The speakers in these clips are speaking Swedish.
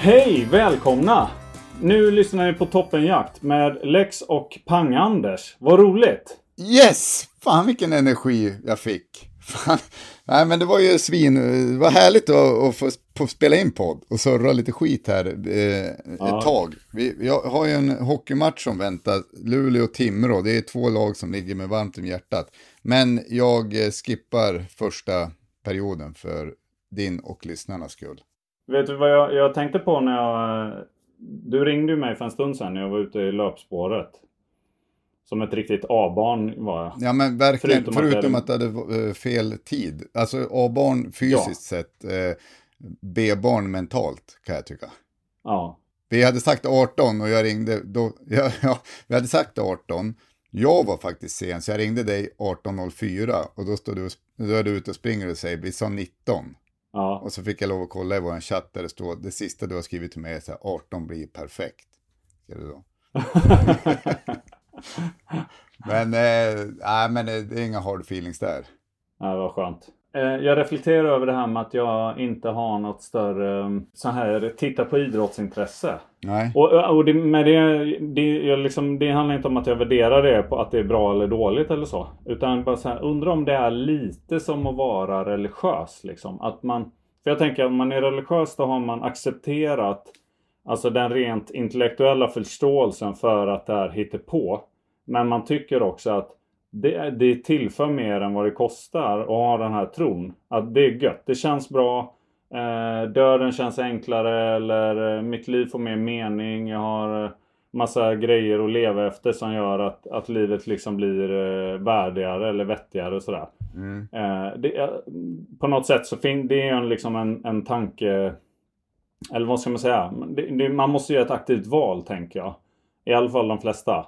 Hej, välkomna! Nu lyssnar ni på Toppenjakt med Lex och Pang-Anders. Vad roligt! Yes! Fan vilken energi jag fick. Fan. Nej men det var ju svin, det var härligt att, att få, få spela in podd och surra lite skit här eh, ett tag. Vi, vi har ju en hockeymatch som väntar, Luleå och Timrå, det är två lag som ligger med varmt om hjärtat. Men jag eh, skippar första perioden för din och lyssnarnas skull. Vet du vad jag, jag tänkte på när jag... Du ringde ju mig för en stund sedan när jag var ute i löpspåret. Som ett riktigt A-barn var jag. Ja men verkligen, Förutom förutom, att jag- att det hade eh, fel tid. Alltså A-barn fysiskt sett, eh, B-barn mentalt kan jag tycka. Ja. Vi hade sagt 18 och jag ringde, då, ja, ja, vi hade sagt 18. Jag var faktiskt sen, så jag ringde dig 18.04 och då, står du, då är du ute och springer och säger vi sa 19. Ja. Och så fick jag lov att kolla i vår chatt där det står, det sista du har skrivit till mig är så här, 18 blir perfekt. Ska det då? men, eh, nej, men det det är inga hard feelings där. Det var skönt. Eh, Jag reflekterar över det här med att jag inte har något större eh, så här titta på idrottsintresse. Nej. Och, och det, med det, det, liksom, det handlar inte om att jag värderar det på att det är bra eller dåligt eller så. Utan bara så här, undrar om det är lite som att vara religiös. Liksom. Att man, för jag tänker om man är religiös då har man accepterat Alltså den rent intellektuella förståelsen för att det här hittar på. Men man tycker också att det, det tillför mer än vad det kostar att ha den här tron. Att det är gött, det känns bra. Eh, döden känns enklare eller eh, mitt liv får mer mening. Jag har eh, massa grejer att leva efter som gör att, att livet liksom blir eh, värdigare eller vettigare och sådär. Eh, det, är- på något sätt så fin- det är en, liksom en, en tanke eller vad ska man säga? Det, man måste göra ett aktivt val tänker jag. I alla fall de flesta.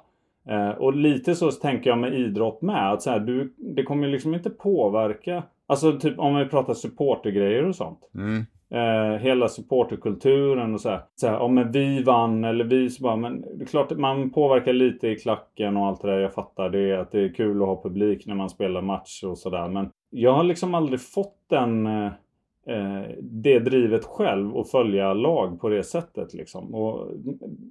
Eh, och lite så tänker jag med idrott med. Att så här, du, det kommer liksom inte påverka. Alltså typ om vi pratar supportergrejer och sånt. Mm. Eh, hela supporterkulturen och så här. Så här ja men vi vann eller vi så bara. Men det är klart att man påverkar lite i klacken och allt det där. Jag fattar det. Att det är kul att ha publik när man spelar match och sådär. Men jag har liksom aldrig fått den eh, eh, det drivet själv och följa lag på det sättet liksom. Och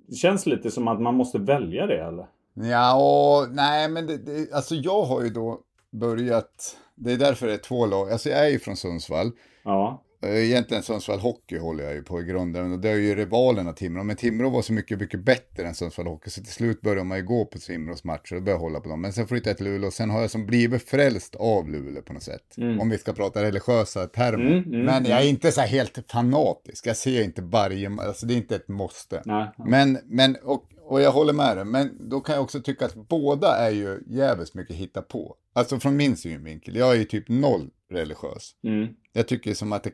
det känns lite som att man måste välja det eller? Ja, och, nej men det, det, alltså jag har ju då börjat, det är därför det är två lag, alltså jag är ju från Sundsvall, Ja. Eh, Egentligen Sundsvall Hockey håller jag ju på i grunden och det är ju rivalerna Timrå. Men Timrå var så mycket, mycket bättre än Sundsvall Hockey så till slut började man ju gå på Timrås matcher och började hålla på dem. Men sen flyttade jag till Luleå och sen har jag som blivit frälst av Luleå på något sätt. Om vi ska prata religiösa termer. Mm, mm, men jag är inte så här helt fanatisk. Jag ser inte varje, alltså det är inte ett måste. Nej. Men, men och, och jag håller med dig, men då kan jag också tycka att båda är ju jävligt mycket hitta på. Alltså från min synvinkel, jag är ju typ noll religiös. Mm. Jag tycker som att det,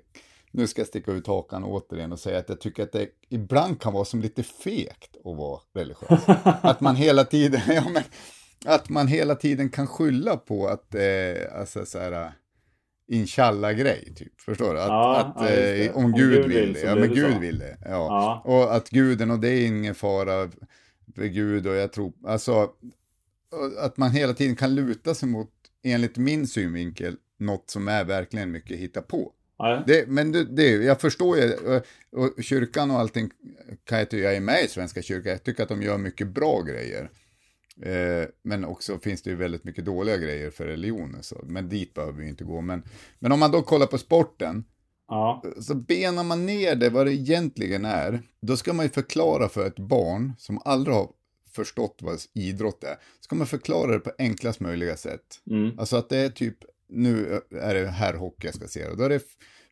nu ska jag sticka ut hakan återigen och säga att jag tycker att det ibland kan vara som lite fegt att vara religiös. att man hela tiden, ja men, att man hela tiden kan skylla på att, eh, alltså så här, inshallah-grej, typ. Förstår du? Att, Ja, att ja, just det. eh, om, Gud vill det. så Ja, men det Gud så. vill det. Ja. Ja. Och att guden, och det är ingen fara för Gud och jag tror, alltså att man hela tiden kan luta sig mot, enligt min synvinkel, något som är verkligen mycket hitta på. Ja. Det, men det, det, jag förstår ju, och, och, kyrkan och allting kan jag tycka, jag är med i Svenska kyrkan, jag tycker att de gör mycket bra grejer. Eh, men också finns det ju väldigt mycket dåliga grejer för religionen, så, men dit behöver vi inte gå. Men, men om man då kollar på sporten, ja. så benar man ner det vad det egentligen är, då ska man ju förklara för ett barn som aldrig har förstått vad idrott är, ska man förklara det på enklast möjliga sätt. Mm. Alltså att det är typ, nu är det här hockey jag ska se, då är det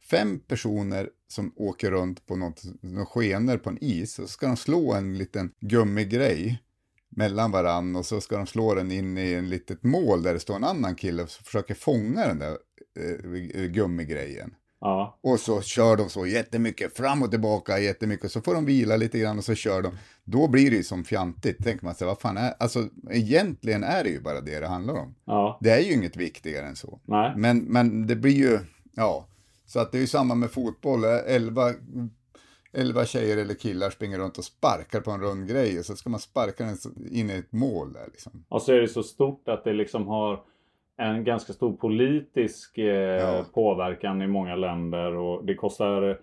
fem personer som åker runt på något, något skener på en is och så ska de slå en liten gummigrej mellan varann och så ska de slå den in i en litet mål där det står en annan kille och försöker fånga den där eh, gummigrejen. Ja. Och så kör de så jättemycket, fram och tillbaka jättemycket, så får de vila lite grann och så kör de. Då blir det ju som fjantigt, tänker man sig, vad fan är, alltså egentligen är det ju bara det det handlar om. Ja. Det är ju inget viktigare än så. Nej. Men, men det blir ju, ja, så att det är ju samma med fotboll, elva elva tjejer eller killar springer runt och sparkar på en rund grej och så ska man sparka den in i ett mål där liksom. Och så är det så stort att det liksom har en ganska stor politisk eh, ja. påverkan i många länder och det kostar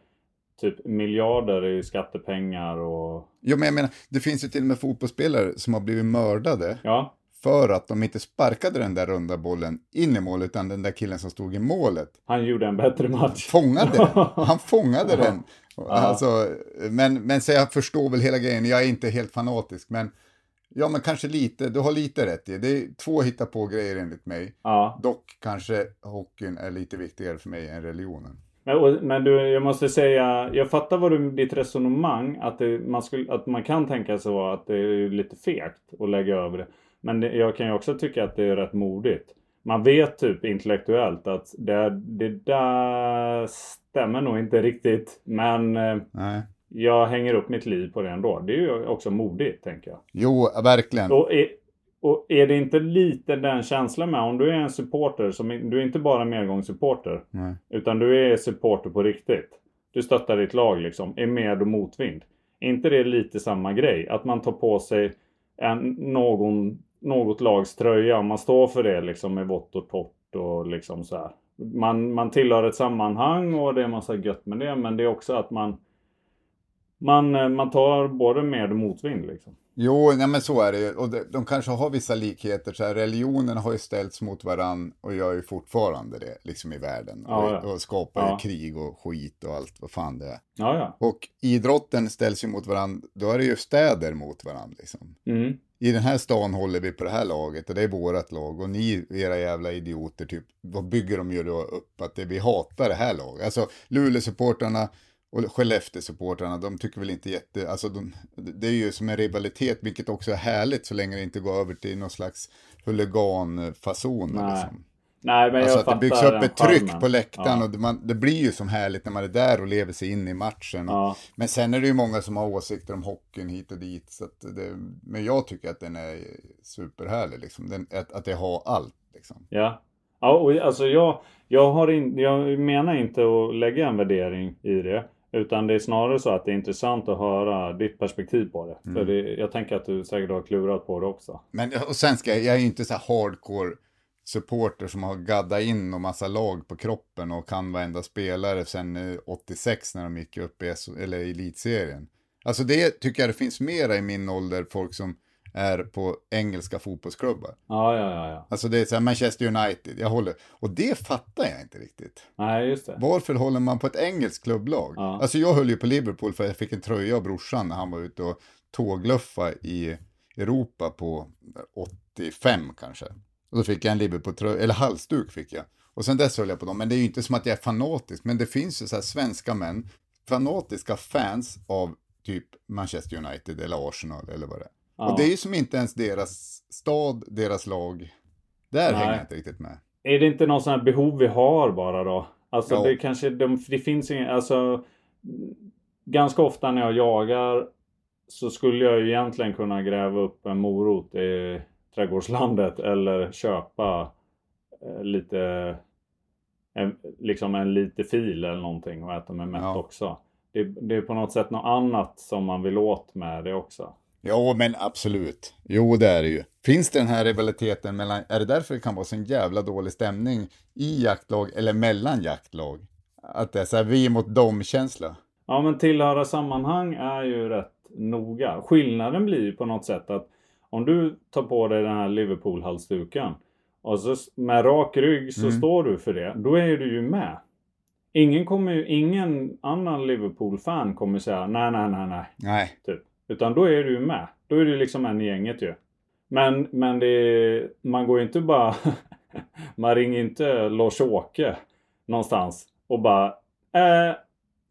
typ miljarder i skattepengar och... Jo men jag menar, det finns ju till och med fotbollsspelare som har blivit mördade. Ja. För att de inte sparkade den där runda bollen in i målet, utan den där killen som stod i målet. Han gjorde en bättre match. Fångade den. Han fångade den. Alltså, men, men så jag förstår väl hela grejen, jag är inte helt fanatisk, men Ja, men kanske lite, du har lite rätt i. Det är två hitta på grejer enligt mig. Ja. Dock kanske hockeyn är lite viktigare för mig än religionen. Men, men du, jag måste säga, jag fattar vad du, ditt resonemang, att, det, man skulle, att man kan tänka sig att det är lite fegt att lägga över det. Men det, jag kan ju också tycka att det är rätt modigt. Man vet typ intellektuellt att det, det där stämmer nog inte riktigt. Men eh, Nej jag hänger upp mitt liv på det ändå. Det är ju också modigt, tänker jag. Jo, verkligen. Och är, och är det inte lite den känslan med, om du är en supporter, som, du är inte bara medgångssupporter, Nej. utan du är supporter på riktigt. Du stöttar ditt lag liksom, är med och motvind. Är inte det lite samma grej? Att man tar på sig en, någon, något lags tröja, och man står för det liksom med vått och torrt och liksom så här. Man, man tillhör ett sammanhang och det är massa gött med det, men det är också att man man, eh, man tar både med och motvind liksom. Jo, nej men så är det ju. Och de, de kanske har vissa likheter. Så här, religionen har ju ställts mot varann och gör ju fortfarande det liksom i världen. Ja, och, ja. och, skapar ja. krig och skit och allt vad fan det är. Ja, och idrotten ställs ju mot varann. Då är det ju städer mot varann liksom. Mm. I den här stan håller vi på det här laget och det är vårat lag. Och ni, era jävla idioter, typ, vad bygger de ju då upp? Att det, vi hatar det här laget. Alltså, Luleå-supportrarna och Skellefteå-supportrarna, de tycker väl inte jätte, alltså de, det är ju som en rivalitet, vilket också är härligt så länge det inte går över till någon slags huliganfason. Nej. Liksom. Nej, men alltså att det byggs upp ett tryck charmen. på läktaren ja. och det, man, det, blir ju som härligt när man är där och lever sig in i matchen. Ja. Men sen är det ju många som har åsikter om hockeyn hit och dit. Så det, men jag tycker att den är superhärlig, liksom. den, att, att det har allt. Liksom. Ja, ja och alltså jag, jag, har in, jag menar inte att lägga en värdering i det. Utan det är snarare så att det är intressant att höra ditt perspektiv på det. Mm. För det, jag tänker att du säkert har klurat på det också. Men och sen ska jag, jag är ju inte så hardcore supporter som har gaddat in och massa lag på kroppen och kan varenda spelare sen 86 när de gick upp i eller elitserien. Alltså det tycker jag det finns mera i min ålder, folk som är på engelska fotbollsklubbar. Ja, ja, ja. ja. Alltså det är så här Manchester United, jag håller, och det fattar jag inte riktigt. Nej, just det. Varför håller man på ett engelskt klubblag? Ja. Alltså jag höll ju på Liverpool för jag fick en tröja av brorsan när han var ute och tågluffa i Europa på 85 kanske. Och då fick jag en Liverpool-tröja, eller halsduk fick jag. Och sen dess höll jag på dem, men det är ju inte som att jag är fanatisk, men det finns ju så här svenska män, fanatiska fans av typ Manchester United eller Arsenal eller vad det är. Ja. Och det är ju som inte ens deras stad, deras lag. Där Nej. hänger jag inte riktigt med. Är det inte någon sån här behov vi har bara då? Alltså ja. det kanske, det, det finns ingen, alltså ganska ofta när jag jagar så skulle jag ju egentligen kunna gräva upp en morot i trädgårdslandet eller köpa eh, lite en, liksom en lite fil eller någonting och äta med mätt ja. också. Det, det, är på något sätt något annat som man vill åt med det också. Jo, men absolut. Jo, det är det ju. Finns det den här rivaliteten mellan, är det därför det kan vara så en jävla dålig stämning i jaktlag eller mellan jaktlag? Att det är så här vi mot dem-känsla. Ja, men tillhöra sammanhang är ju rätt noga. Skillnaden blir ju på något sätt att om du tar på dig den här Liverpool-halsduken och så med rak rygg så Mm. står du för det. Då är du ju med. Ingen kommer ju, ingen annan Liverpool-fan kommer säga nej, nej, nej, nej. Nej. Typ. Utan då är du med. Då är du liksom en i gänget ju. Men, men det är, man går ju inte bara... man ringer inte Lars-Åke någonstans och bara eh,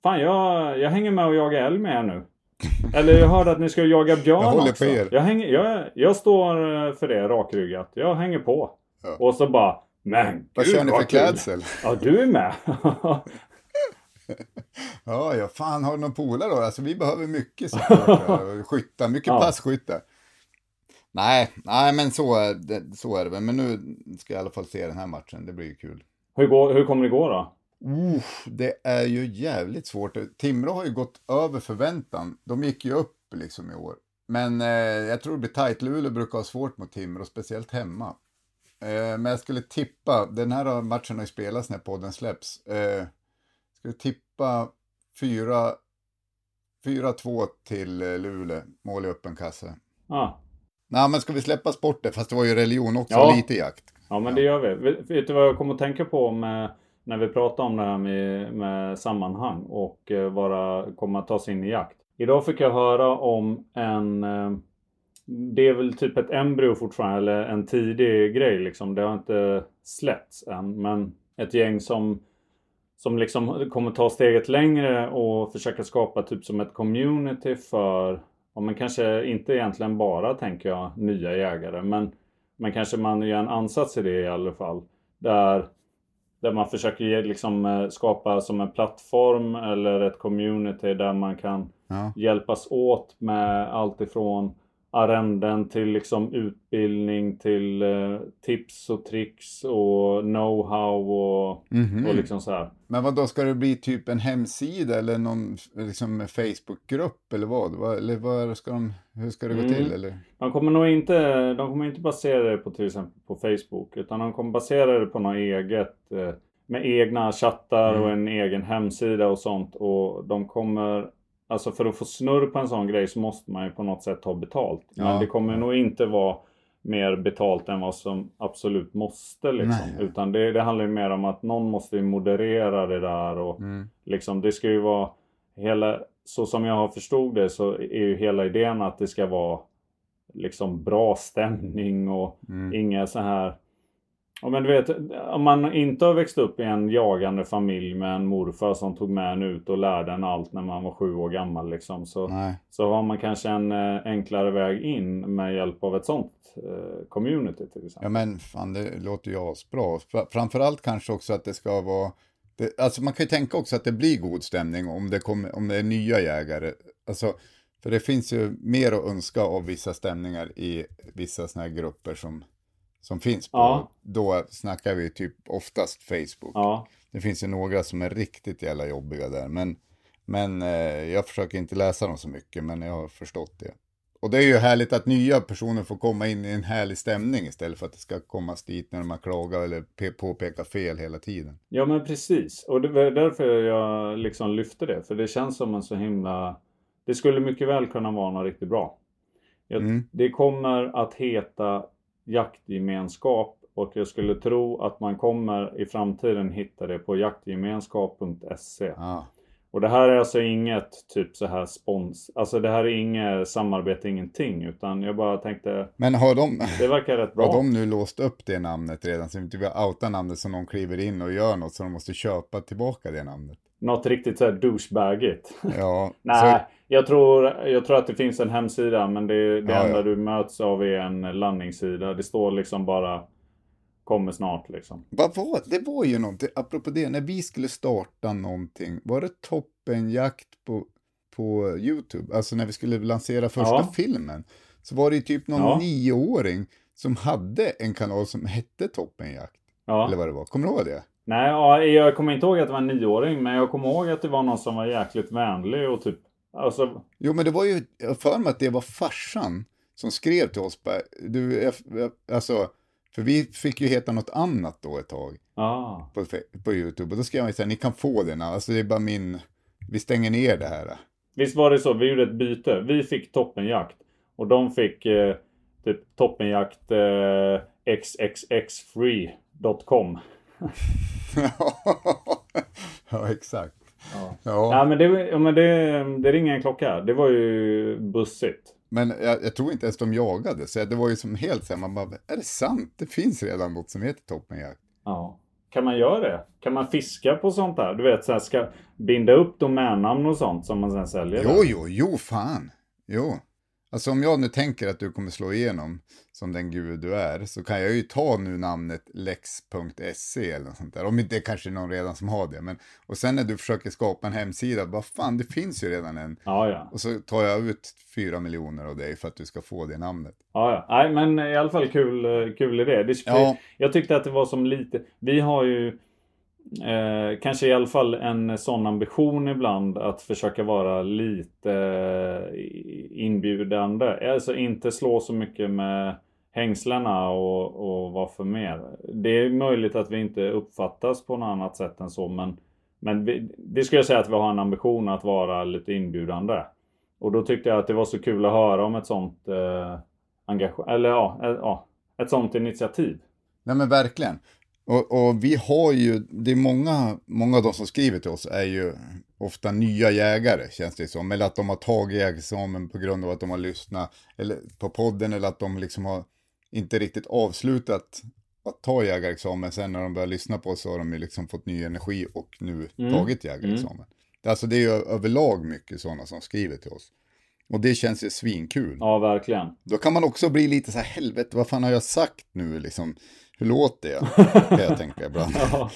Fan jag, jag hänger med och jagar älg med er nu. Eller jag hörde att ni ska jaga björn Jag håller på också. er. Jag, hänger, jag, jag står eh, för det rakryggat. Jag hänger på. Ja. Och så bara Men Vad gud, kör ni för klädsel? Ja du är med. Ja, ja, fan har du någon polare då? Alltså vi behöver mycket och skyttar, mycket Ja. passkyttar. Nej, nej men så är, det, så är det väl. Men nu ska jag i alla fall se den här matchen, det blir ju kul. hur, går, hur kommer det gå då? Uff, det är ju jävligt svårt. Timrå har ju gått över förväntan. De gick ju upp liksom i år. Men eh, jag tror det blir tajt. Luleå brukar ha svårt mot Timrå, speciellt hemma. Eh, men jag skulle tippa, den här matchen har ju spelats när podden släpps. Eh, skulle tippa 4 4-2 till eh, Luleå, mål i öppen kasse. Ja. Nej, men ska vi släppa sporten? Fast det var ju religion också, Ja. lite jakt. Ja men det gör vi. Vet, du vad jag kommer att tänka på med, när vi pratar om det här med, med sammanhang och eh, vara, komma att ta sig in i jakt. Idag fick jag höra om en eh, det är väl typ ett embryo fortfarande eller en tidig grej liksom. Det har inte släppts än men ett gäng som som liksom kommer ta steget längre och försöka skapa typ som ett community för, ja men kanske inte egentligen bara tänker jag nya jägare men men kanske man gör en ansats i det i alla fall. Där, där man försöker ge, liksom, eh, skapa som en plattform eller ett community där man kan Ja. hjälpas åt med allt ifrån arrenden till liksom utbildning till eh, tips och tricks och know-how och, Mhm. och liksom så här. Men vad då ska det bli typ en hemsida eller någon liksom, Facebookgrupp eller vad? eller vad ska de, hur ska det gå Mm. till? Eller? De kommer nog inte, de kommer inte basera det på till exempel på Facebook utan de kommer basera det på något eget eh, med egna chattar och en egen hemsida och sånt och de kommer Alltså för att få snurr på en sån grej så måste man ju på något sätt ta betalt. Ja. Men det kommer nog inte vara mer betalt än vad som absolut måste liksom. Nej. Utan det, det handlar ju mer om att någon måste ju moderera det där och Mm. liksom det ska ju vara hela, så som jag har förstod det så är ju hela idén att det ska vara liksom bra stämning och Mm. inga så här Ja men du vet, om man inte har växt upp i en jagande familj med en morfar som tog med en ut och lärde en allt när man var sju år gammal liksom. Så, Nej. så har man kanske en eh, enklare väg in med hjälp av ett sånt eh, community till exempel. Ja men fan det låter ju asbra. Fr- Framförallt kanske också att det ska vara, det, alltså man kan ju tänka också att det blir god stämning om det, kommer, om det är nya jägare. Alltså, för det finns ju mer att önska av vissa stämningar i vissa sådana här grupper som, som finns på, Ja. då snackar vi typ oftast Facebook. Ja, Det finns ju några som är riktigt jävla jobbiga där, men, men eh, jag försöker inte läsa dem så mycket, men jag har förstått det. Och det är ju härligt att nya personer får komma in i en härlig stämning istället för att det ska komma dit när de har klagat eller pe- påpeka fel hela tiden. Ja men precis. Och det var därför jag liksom lyfte det. För det känns som en så himla... Det skulle mycket väl kunna vara något riktigt bra. Jag, Mm. Det kommer att heta jaktgemenskap. Och jag skulle tro att man kommer i framtiden hitta det på jaktgemenskap.se. Ja. Och det här är alltså inget typ så här spons. Alltså det här är inget samarbete, ingenting. Utan jag bara tänkte, Men har de, det verkar rätt bra. har de nu låst upp det namnet redan? Så inte vi har outat namnet så någon kliver in och gör något så de måste köpa tillbaka det namnet. Något riktigt så här douchebagigt. Ja, Nej, jag, tror, jag tror att det finns en hemsida men det, det Ja, enda ja. du möts av är en landningssida. Det står liksom bara kommer snart liksom. Vad var det? var ju någonting, apropå det, när vi skulle starta någonting, var det toppenjakt på, på YouTube? Alltså när vi skulle lansera första Ja. filmen, så var det ju typ någon Ja. nioåring som hade en kanal som hette Toppenjakt. Ja. Eller vad det var, kommer du ihåg det? Nej, ja, jag kommer inte ihåg att det var en nioåring men jag kommer ihåg att det var någon som var jäkligt vänlig och typ Alltså, Jo, men det var ju, jag för mig att det var farsan som skrev till oss, du, alltså, För vi fick ju heta något annat då ett tag Ah. på, på YouTube. Och då skrev man ju så här, ni kan få det nu. Alltså det är bara min, vi stänger ner det här. Visst var det så? Vi gjorde ett byte. Vi fick toppenjakt. Och de fick eh, typ toppenjakt eh, xxxfree.com. ja, exakt. Ja. Ja. Ja men, det, ja, men det, det ringer en klocka. Det var ju bussigt. Men jag, jag tror inte ens de jagade, så det var ju som helt så här, man bara, är det sant? Det finns redan något som heter toppenjakt. Ja. Kan man göra det? Kan man fiska på sånt där? Du vet, så här, ska binda upp domännamn och sånt som man sen säljer? Jo, jo, jo, fan. Jo. Alltså om jag nu tänker att du kommer slå igenom som den gud du är, så kan jag ju ta nu namnet lex.se eller något sånt där. Om inte det kanske är någon redan som har det. Men, och sen när du försöker skapa en hemsida, vad fan, det finns ju redan en. Ja, ja. Och så tar jag ut fyra miljoner av dig för att du ska få det namnet. Ja, ja. Nej, men i alla fall kul, eh, kul idé. Det, Ja. Jag tyckte att det var som lite... Vi har ju eh, kanske i alla fall en sån ambition ibland att försöka vara lite eh, inbjudande. Alltså inte slå så mycket med hängslena och, och vad för mer. Det är möjligt att vi inte uppfattas på något annat sätt än så men, men vi, det skulle jag säga att vi har en ambition att vara lite inbjudande. Och då tyckte jag att det var så kul att höra om ett sånt eh, engagemang, eller ja, ett, ja, ett sånt initiativ. Nej men verkligen. Och, och vi har ju, det är många, många av de som skriver till oss är ju ofta nya jägare känns det som. Eller att de har tagit jägarexamen på grund av att de har lyssnat eller, på podden eller att de liksom har inte riktigt avslutat att ta jägarexamen. Sen när de börjar lyssna på oss så har de ju liksom fått ny energi och nu tagit jägarexamen. Alltså det är ju överlag mycket sådana som skriver till oss. Och det känns ju svinkul. Ja, verkligen. Då kan man också bli lite så här, helvete, vad fan har jag sagt nu liksom? Hur låter jag? Kan jag tänka ibland. Ja.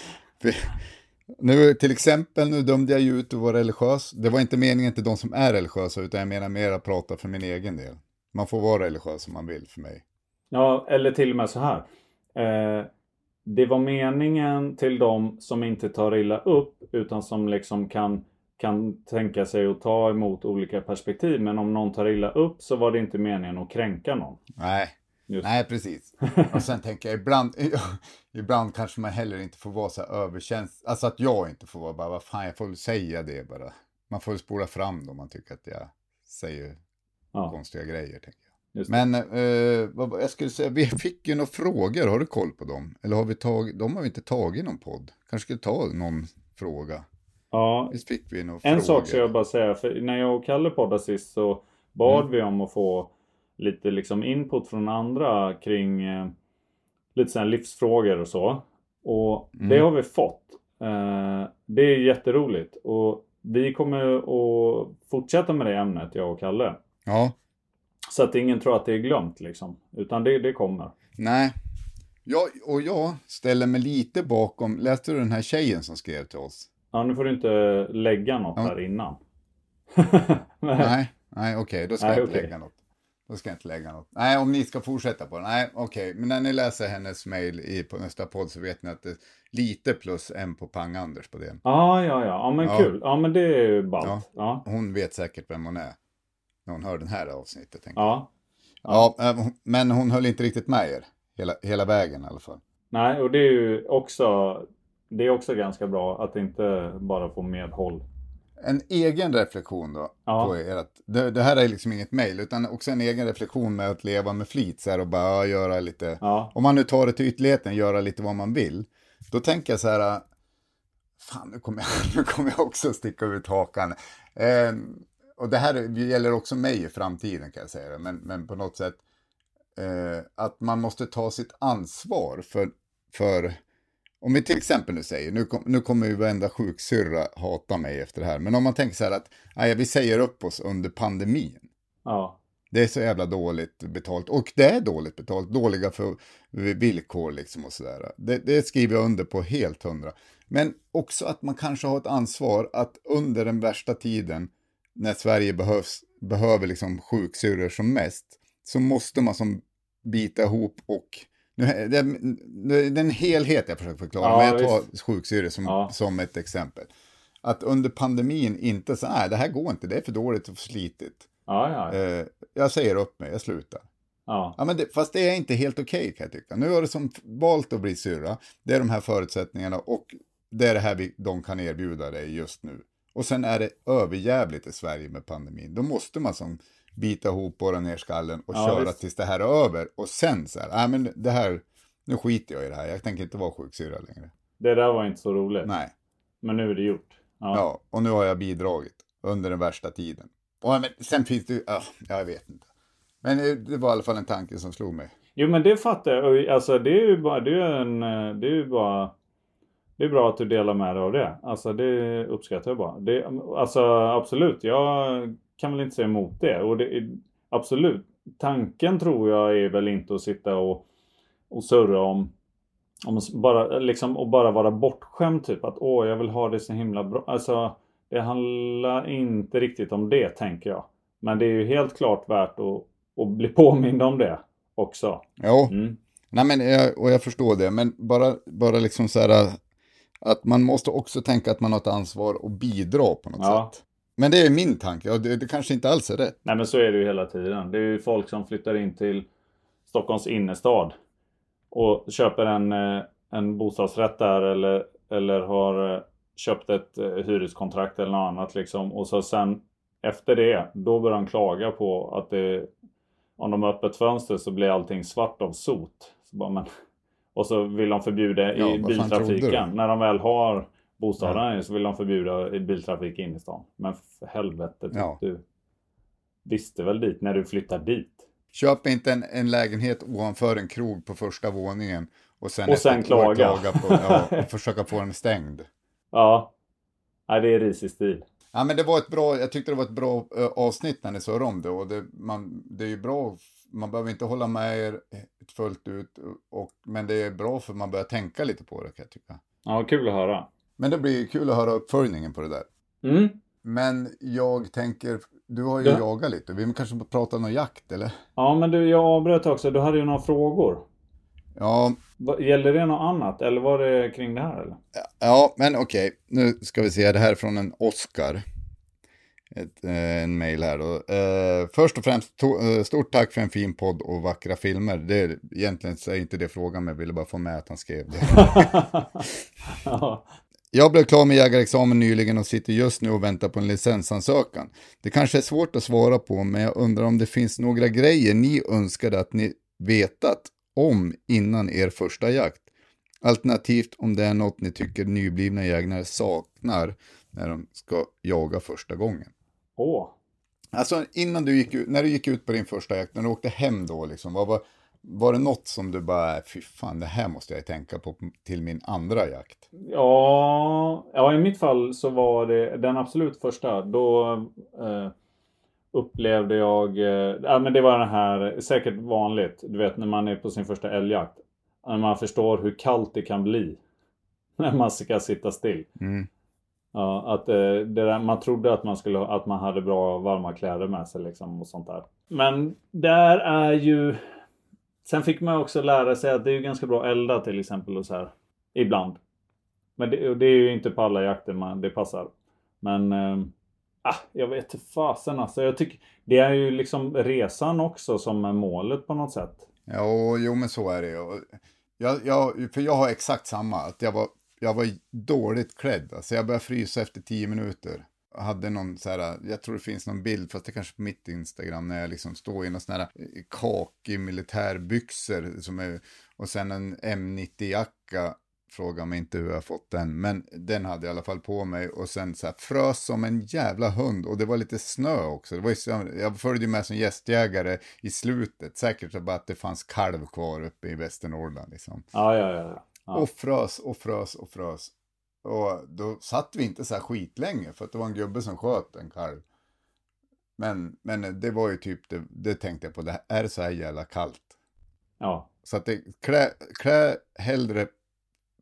Nu till exempel, nu dömde jag ju ut att vara religiös. Det var inte meningen till de som är religiösa, utan jag menar mer att prata för min egen del. Man får vara religiös om man vill för mig. Ja, eller till och med så här. Eh, det var meningen till de som inte tar illa upp utan som liksom kan, kan tänka sig att ta emot olika perspektiv. Men om någon tar illa upp så var det inte meningen att kränka någon. Nej, Just. nej precis. Och sen tänker jag ibland, ibland kanske man heller inte får vara så här överkänslig. Alltså att jag inte får vara bara, vad fan, jag får väl säga det bara. Man får väl spola fram då man tycker att jag säger Ja, konstiga grejer, tänker jag. Men eh, vad, jag skulle säga, vi fick ju några frågor, har du koll på dem? Eller har vi tagit, de har vi inte tagit i någon podd. Kanske skulle ta någon fråga. ja, Visst fick vi några En frågor? sak ska jag bara säga, för när jag och Kalle poddade sist så bad Mm. vi om att få lite liksom input från andra kring eh, lite sådana livsfrågor och så. Och Mm. det har vi fått. Eh, det är jätteroligt och vi kommer att fortsätta med det ämnet, jag och Kalle. Ja, Så att ingen tror att det är glömt liksom. Utan det, det kommer. nej. Jag, och jag ställer mig lite bakom, läste du den här tjejen som skrev till oss? Ja, nu får du inte lägga något Ja. här innan. Nej. Nej, okej, då ska Nej, jag inte okej. lägga något. Då ska jag inte lägga något. Nej, om ni ska fortsätta på det. Nej, okej. Men när ni läser hennes mail i, på nästa podd så vet ni att det är lite plus en på Pang-Anders på det. Ja, ja, ja. Ja, men Ja. kul. Ja, men det är ju ballt. Ja. Ja. Hon vet säkert vem hon är. När hon hör den här avsnittet. Tänker. ja. jag. Ja, eh, men hon höll inte riktigt med er. Hela, hela vägen i alla fall. Nej, och det är ju också Det är också ganska bra att inte bara få medhåll. En egen reflektion då. Ja. På er att, det, det här är liksom inget mejl, utan också en egen reflektion med att leva med flit. Så här, och bara göra lite, Ja. om man nu tar det till ytterligheten, göra lite vad man vill. Då tänker jag så här, fan nu kommer jag, nu kommer jag också sticka ut hakan. Eh, och det här gäller också mig i framtiden kan jag säga, men, men på något sätt eh, att man måste ta sitt ansvar för, för om vi till exempel nu säger, nu, kom, nu kommer ju varenda sjuksyrra hata mig efter det här, men om man tänker så här att nej, vi säger upp oss under pandemin. Ja. Det är så jävla dåligt betalt. Och det är dåligt betalt. Dåliga för villkor liksom och sådär. Det, det skriver jag under på helt hundra. Men också att man kanske har ett ansvar att under den värsta tiden när Sverige behövs, behöver liksom sjuksyrror som mest så måste man som bita ihop och nu, det, det, är en helhet jag försöker förklara, Ja, men jag tar visst. sjuksyrror som, Ja. som ett exempel. Att under pandemin inte så här, det här går inte, det är för dåligt och för slitigt. Ja, ja. Eh, jag säger upp mig, jag slutar. Ja. Ja, men det, fast det är inte helt okej okay, kan jag tycka. Nu har det som valt att bli syrra. Det är de här förutsättningarna och det är det här vi, de kan erbjuda dig just nu. Och sen är det överjävligt i Sverige med pandemin. Då måste man som bita ihop, borra ner skallen och Ja, köra visst. tills det här är över. Och sen så här, nej men det här, nu skiter jag i det här. Jag tänker inte vara sjuksyrra längre. Det där var inte så roligt. Nej. Men nu är det gjort. Ja. Ja, och nu har jag bidragit under den värsta tiden. Och, men sen finns det ju, ja, jag vet inte. Men det var i alla fall en tanke som slog mig. Jo men det fattar jag. Alltså det är ju bara, det är en, det är ju bara det är bra att du delar med dig av det. Alltså det uppskattar jag bara. Det, alltså absolut, jag kan väl inte säga emot det. Och det är, absolut, tanken tror jag är väl inte att sitta och, och surra om, om bara, liksom, och bara vara bortskämd typ. Att åh, jag vill ha det så himla bra. Alltså det handlar inte riktigt om det tänker jag. Men det är ju helt klart värt att, att bli påmind om det också. Jo, Mm. nej men jag, och jag förstår det. Men bara, bara liksom så här att man måste också tänka att man har ett ansvar och bidra på något Ja. sätt. Men det är min tanke, och det, det kanske inte alls är rätt. Nej men så är det ju hela tiden. Det är ju folk som flyttar in till Stockholms innerstad och köper en, eh, en bostadsrätt där eller, eller har eh, köpt ett eh, hyreskontrakt eller något annat liksom. Och så sen efter det, då börjar de klaga på att det, om de har öppet fönster så blir allting svart av sot. Så bara, men, och så vill de förbjuda Ja, i trodde biltrafiken. När de väl har bostaden så vill de förbjuda biltrafik in i stan. Men för helvete, Ja. du visste väl dit när du flyttar dit. Köp inte en, en lägenhet ovanför en krog på första våningen och sen, Och sen klaga. klaga på, ja, och försöka få den stängd. Ja. Nej, det är risig stil. Ja, men det var ett bra, jag tyckte det var ett bra avsnitt när ni sa om det och det, man, det är ju bra, man behöver inte hålla med er fullt ut, och, men det är bra för man börjar tänka lite på det kan jag tycka. Ja, kul att höra. Men det blir kul att höra uppföljningen på det där. Mm. Men jag tänker, du har ju Ja. jagat lite, vi kanske får prata om jakt eller? Ja, men du, jag avbröt också. Du hade ju några frågor. Ja, Gällde det något annat? Eller var det kring det här eller? Ja, men okej. Nu ska vi se. Det här är från en Oscar. Ett, eh, en mail här då. Eh, först och främst, to- eh, stort tack för en fin podd och vackra filmer. Det är, egentligen så är inte det frågan, men jag ville bara få med att han skrev det. ja. Jag blev klar med jägarexamen nyligen och sitter just nu och väntar på en licensansökan. Det kanske är svårt att svara på, men jag undrar om det finns några grejer ni önskade att ni vetat om innan er första jakt. Alternativt om det är något ni tycker nyblivna jägare saknar när de ska jaga första gången. Åh. Alltså innan du gick ut, när du gick ut på din första jakt, när du åkte hem då liksom, vad var, var det något som du bara, fy fan, det här måste jag tänka på till min andra jakt? Ja, ja, i mitt fall så var det den absolut första. Då eh, upplevde jag, eh, ja men det var den här, säkert vanligt, du vet när man är på sin första älgjakt. När man förstår hur kallt det kan bli. När man ska sitta still. Mm. Ja, att eh, det där, man trodde att man, skulle, att man hade bra varma kläder med sig liksom och sånt där. Men där är ju... Sen fick man också lära sig att det är ganska bra att elda till exempel och så här. Ibland. Men det, och det är ju inte på alla jakter man, det passar. Men... äh, jag vet inte fasen alltså. Jag tycker... Det är ju liksom resan också som är målet på något sätt. Ja, jo men så är det ju. Jag, jag, för jag har exakt samma, att jag var, jag var dåligt klädd. Alltså jag började frysa efter tio minuter. Hade någon så här, jag tror det finns någon bild, fast det kanske på mitt Instagram, när jag liksom står i någon sån här kakig militärbyxor som är, och sen en M90-jacka. Fråga mig inte hur jag fått den, men den hade jag i alla fall på mig och sen så här frös som en jävla hund och det var lite snö också. Det var ju, jag följde med som gästjägare i slutet, säkert bara att det fanns kalv kvar uppe i Västernorrland liksom. Ja, ja. ja. ja. Och frös och frös och frös. Och då satt vi inte så här skitlänge för att det var en gubbe som sköt en kalv. Men, men det var ju typ, det, det tänkte jag på, det är så här jävla kallt? ja. Så att det, klä, klä hellre,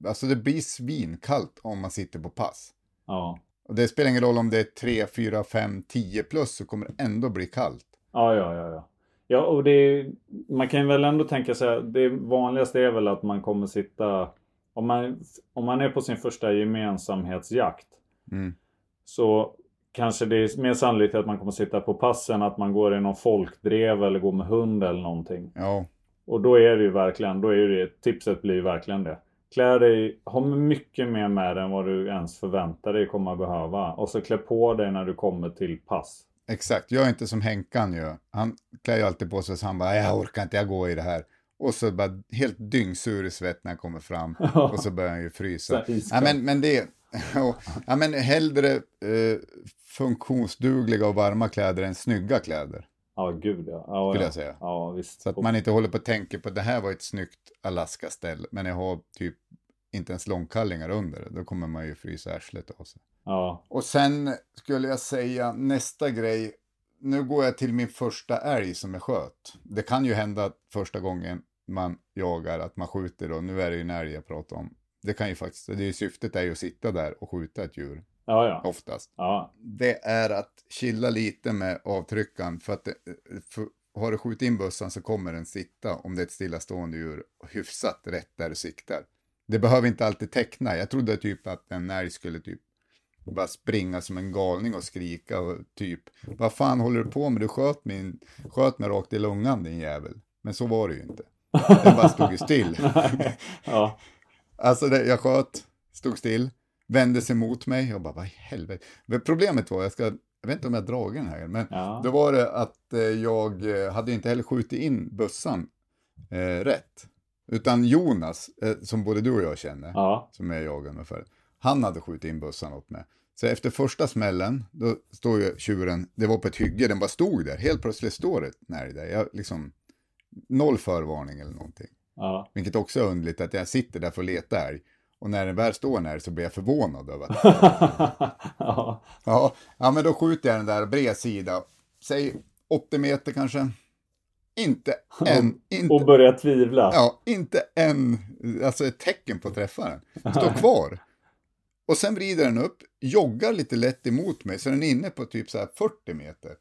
alltså det blir svinkallt om man sitter på pass. ja. Och det spelar ingen roll om det är 3, 4, 5, 10 plus så kommer det ändå bli kallt. Ja, ja, ja. ja. Ja, och det, man kan väl ändå tänka sig att det vanligaste är väl att man kommer sitta... Om man, om man är på sin första gemensamhetsjakt Mm. så kanske det är mer sannolikt att man kommer sitta på passen att man går i någon folkdrev eller går med hund eller någonting. Ja. Och då är det ju verkligen, då är det, tipset blir ju verkligen det. Klä dig, ha mycket mer med dig än vad du ens förväntar dig komma behöva. Och så klä på dig när du kommer till pass. Exakt, jag är inte som Henkan gör. Han klär ju alltid på sig så han bara, jag orkar inte, jag går i det här. Och så bara helt dyngsur i svett när han kommer fram. och så börjar han ju frysa. Ja, men, men det, ja, men hellre eh, funktionsdugliga och varma kläder än snygga kläder. Ja, gud ja. ja skulle ja. jag säga. Ja, visst. Så att man inte håller på att tänka på att det här var ett snyggt Alaska-ställ, men jag har typ inte ens långkallingar under det. Då kommer man ju frysa arslet av sig. Ja. Och sen skulle jag säga nästa grej. Nu går jag till min första älg som jag sköt. Det kan ju hända första gången man jagar att man skjuter då. Nu är det ju en älg jag pratar om. Det kan ju faktiskt, det är ju syftet är ju att sitta där och skjuta ett djur. Ja, ja. Oftast. Ja. Det är att chilla lite med avtryckaren för att det, för, har du skjutit in bössan så kommer den sitta om det är ett stillastående djur hyfsat rätt där du siktar. Det behöver inte alltid teckna. Jag trodde typ att en älg skulle typ bara springa som en galning och skrika och typ vad fan håller du på med? Du sköt, min, sköt mig rakt i lungan din jävel. Men så var det ju inte. Den bara stod ju still. ja. Alltså det, jag sköt, stod still, vände sig mot mig och bara vad i helvete. Men problemet var, jag ska, jag vet inte om jag dragit den här, men Ja. då var det att eh, jag eh, hade inte heller skjutit in bössan eh, rätt. Utan Jonas, eh, som både du och jag känner, Ja. som jag jagade förut, han hade skjutit in bössan åt mig. Så efter första smällen, då står ju tjuren, det var på ett hygge, den bara stod där. Helt plötsligt står det en där. Jag liksom, noll förvarning eller någonting. Ja. Vilket också är underligt att jag sitter där för att leta älg. Och när den väl står älg så blir jag förvånad över att... ja. ja, ja, men då skjuter jag den där bred sida. Säg 80 meter kanske. Inte en, inte, Och börja tvivla. ja, inte en, alltså ett tecken på träffaren. Står kvar. Och sen vrider den upp, joggar lite lätt emot mig, så den är inne på typ så här 40 meter.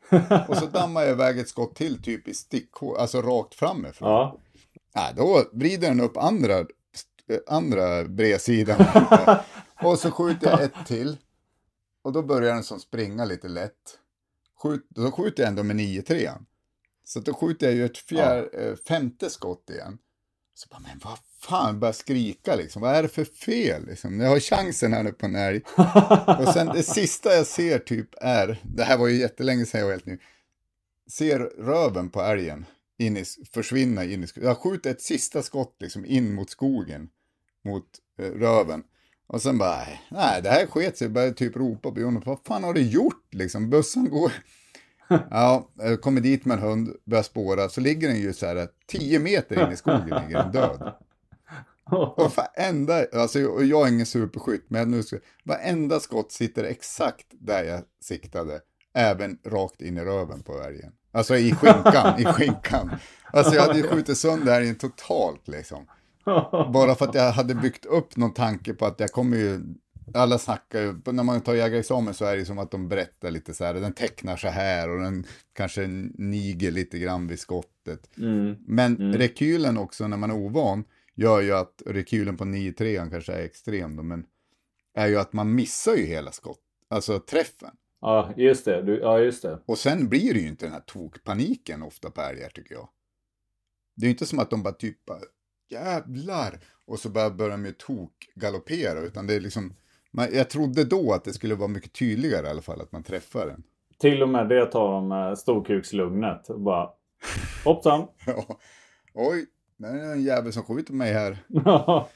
Och så dammar jag iväg ett skott till, typ i stickhål, alltså rakt framifrån. Ja. Nej, då vrider den upp andra, eh, andra bredsidan. och så skjuter jag ett till. Och då börjar den som springa lite lätt. Skjut, då skjuter jag ändå med 9-3. Så då skjuter jag ju ett fjär, eh, femte skott igen. Så bara, men vad fan, börjar skrika liksom. Vad är det för fel liksom? Jag har chansen här nu på en älg. och sen det sista jag ser typ är, det här var ju jättelänge sedan jag var helt ny. Ser röven på älgen in i, försvinna in i skogen. Jag skjuter ett sista skott liksom in mot skogen. Mot eh, röven. Och sen bara, nej det här sket sig. Jag började typ ropa på Jonas, vad fan har du gjort liksom? Bössan går... Ja, kommer dit med en hund, börjar spåra, så ligger den ju så här 10 meter in i skogen, ligger den död. Och varenda, alltså jag är ingen superskytt, men nu ska, varenda skott sitter exakt där jag siktade. Även rakt in i röven på älgen. Alltså i skinkan, i skinkan. Alltså jag hade ju skjutit sönder älgen totalt liksom. Bara för att jag hade byggt upp någon tanke på att jag kommer ju, alla snackar ju, när man tar jägarexamen så är det som att de berättar lite så här, den tecknar så här och den kanske niger lite grann vid skottet. Mm. Men rekylen också när man är ovan gör ju att rekylen på 9-3 kanske är extrem då, men är ju att man missar ju hela skott, alltså träffen. Ja, just det. Du, ja, just det. Och sen blir det ju inte den här tokpaniken ofta på älgar tycker jag. Det är ju inte som att de bara typ jävlar och så bara börjar de ju tokgaloppera utan det är liksom man, jag trodde då att det skulle vara mycket tydligare i alla fall att man träffar den. Till och med det tar de med storkukslugnet. Bara hoppsan. Ja. Oj, det är en jävel som skjuter mig här.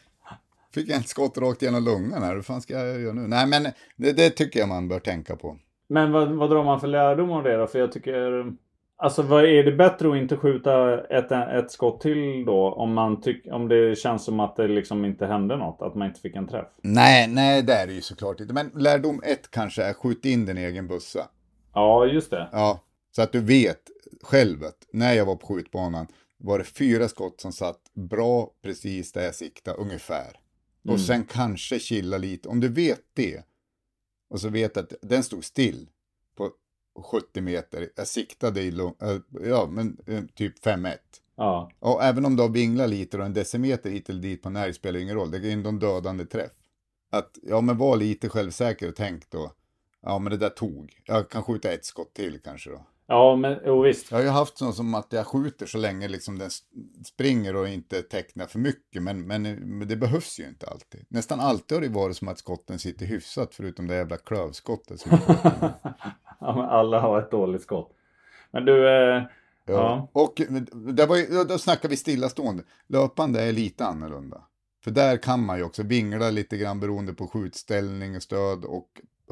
Fick jag ett skott rakt genom lungan här, hur fan ska jag göra nu? Nej men det, det tycker jag man bör tänka på. Men vad, vad drar man för lärdom av det då? För jag tycker... Alltså vad är det bättre att inte skjuta ett, ett skott till då? Om, man tyck, om det känns som att det liksom inte hände något? Att man inte fick en träff? Nej, nej det är det ju såklart inte. Men lärdom ett kanske är skjut in din egen bussa. Ja, just det. Ja, så att du vet själv att när jag var på skjutbanan var det fyra skott som satt bra precis där jag siktade ungefär. Och sen kanske chilla lite, om du vet det. Och så vet att den stod still på 70 meter. Jag siktade i, lång- äh, ja men eh, typ 5-1. Ja. Och även om du har vinglat lite och en decimeter hit eller dit på en älg spelar ingen roll. Det är ändå en dödande träff. Att, ja men var lite självsäker och tänk då Ja, men det där tog. Jag kan skjuta ett skott till kanske då. Ja, men oh, visst. Jag har ju haft sånt som att jag skjuter så länge liksom den springer och inte tecknar för mycket. Men, men, men det behövs ju inte alltid. Nästan alltid har det varit som att skotten sitter hyfsat förutom det jävla klövskottet. ja, men alla har ett dåligt skott. Men du... Eh... Ja. ja. Och där var, då snackar vi stillastående. Löpande är lite annorlunda. För där kan man ju också vingla lite grann beroende på skjutställning och stöd och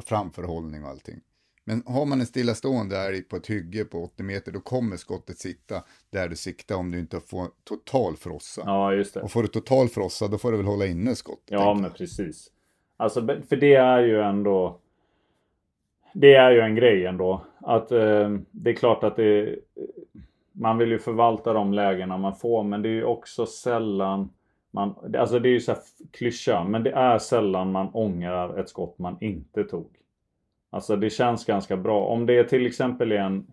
framförhållning och allting. Men har man en stillastående älg på ett hygge på 80 meter, då kommer skottet sitta där du siktar om du inte får total frossa. Ja, just det. Och får du total frossa, då får du väl hålla inne skottet. Ja, men precis. Alltså, för det är ju ändå... Det är ju en grej ändå. Att eh, det är klart att det... Man vill ju förvalta de lägena man får, men det är ju också sällan man... Alltså det är ju så här klyscha, men det är sällan man ångrar ett skott man inte tog. Alltså det känns ganska bra. Om det till exempel är en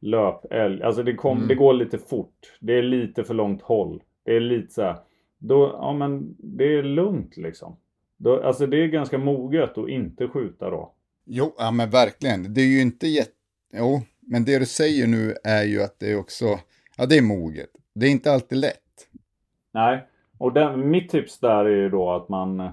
löpälg. Alltså det, kom, mm. det går lite fort. Det är lite för långt håll. Det är lite så här, Då, ja men det är lugnt liksom. Då, alltså det är ganska moget att inte skjuta då. Jo, ja men verkligen. Det är ju inte jätte... Jo, men det du säger nu är ju att det är också... Ja, det är moget. Det är inte alltid lätt. Nej, och den, mitt tips där är ju då att man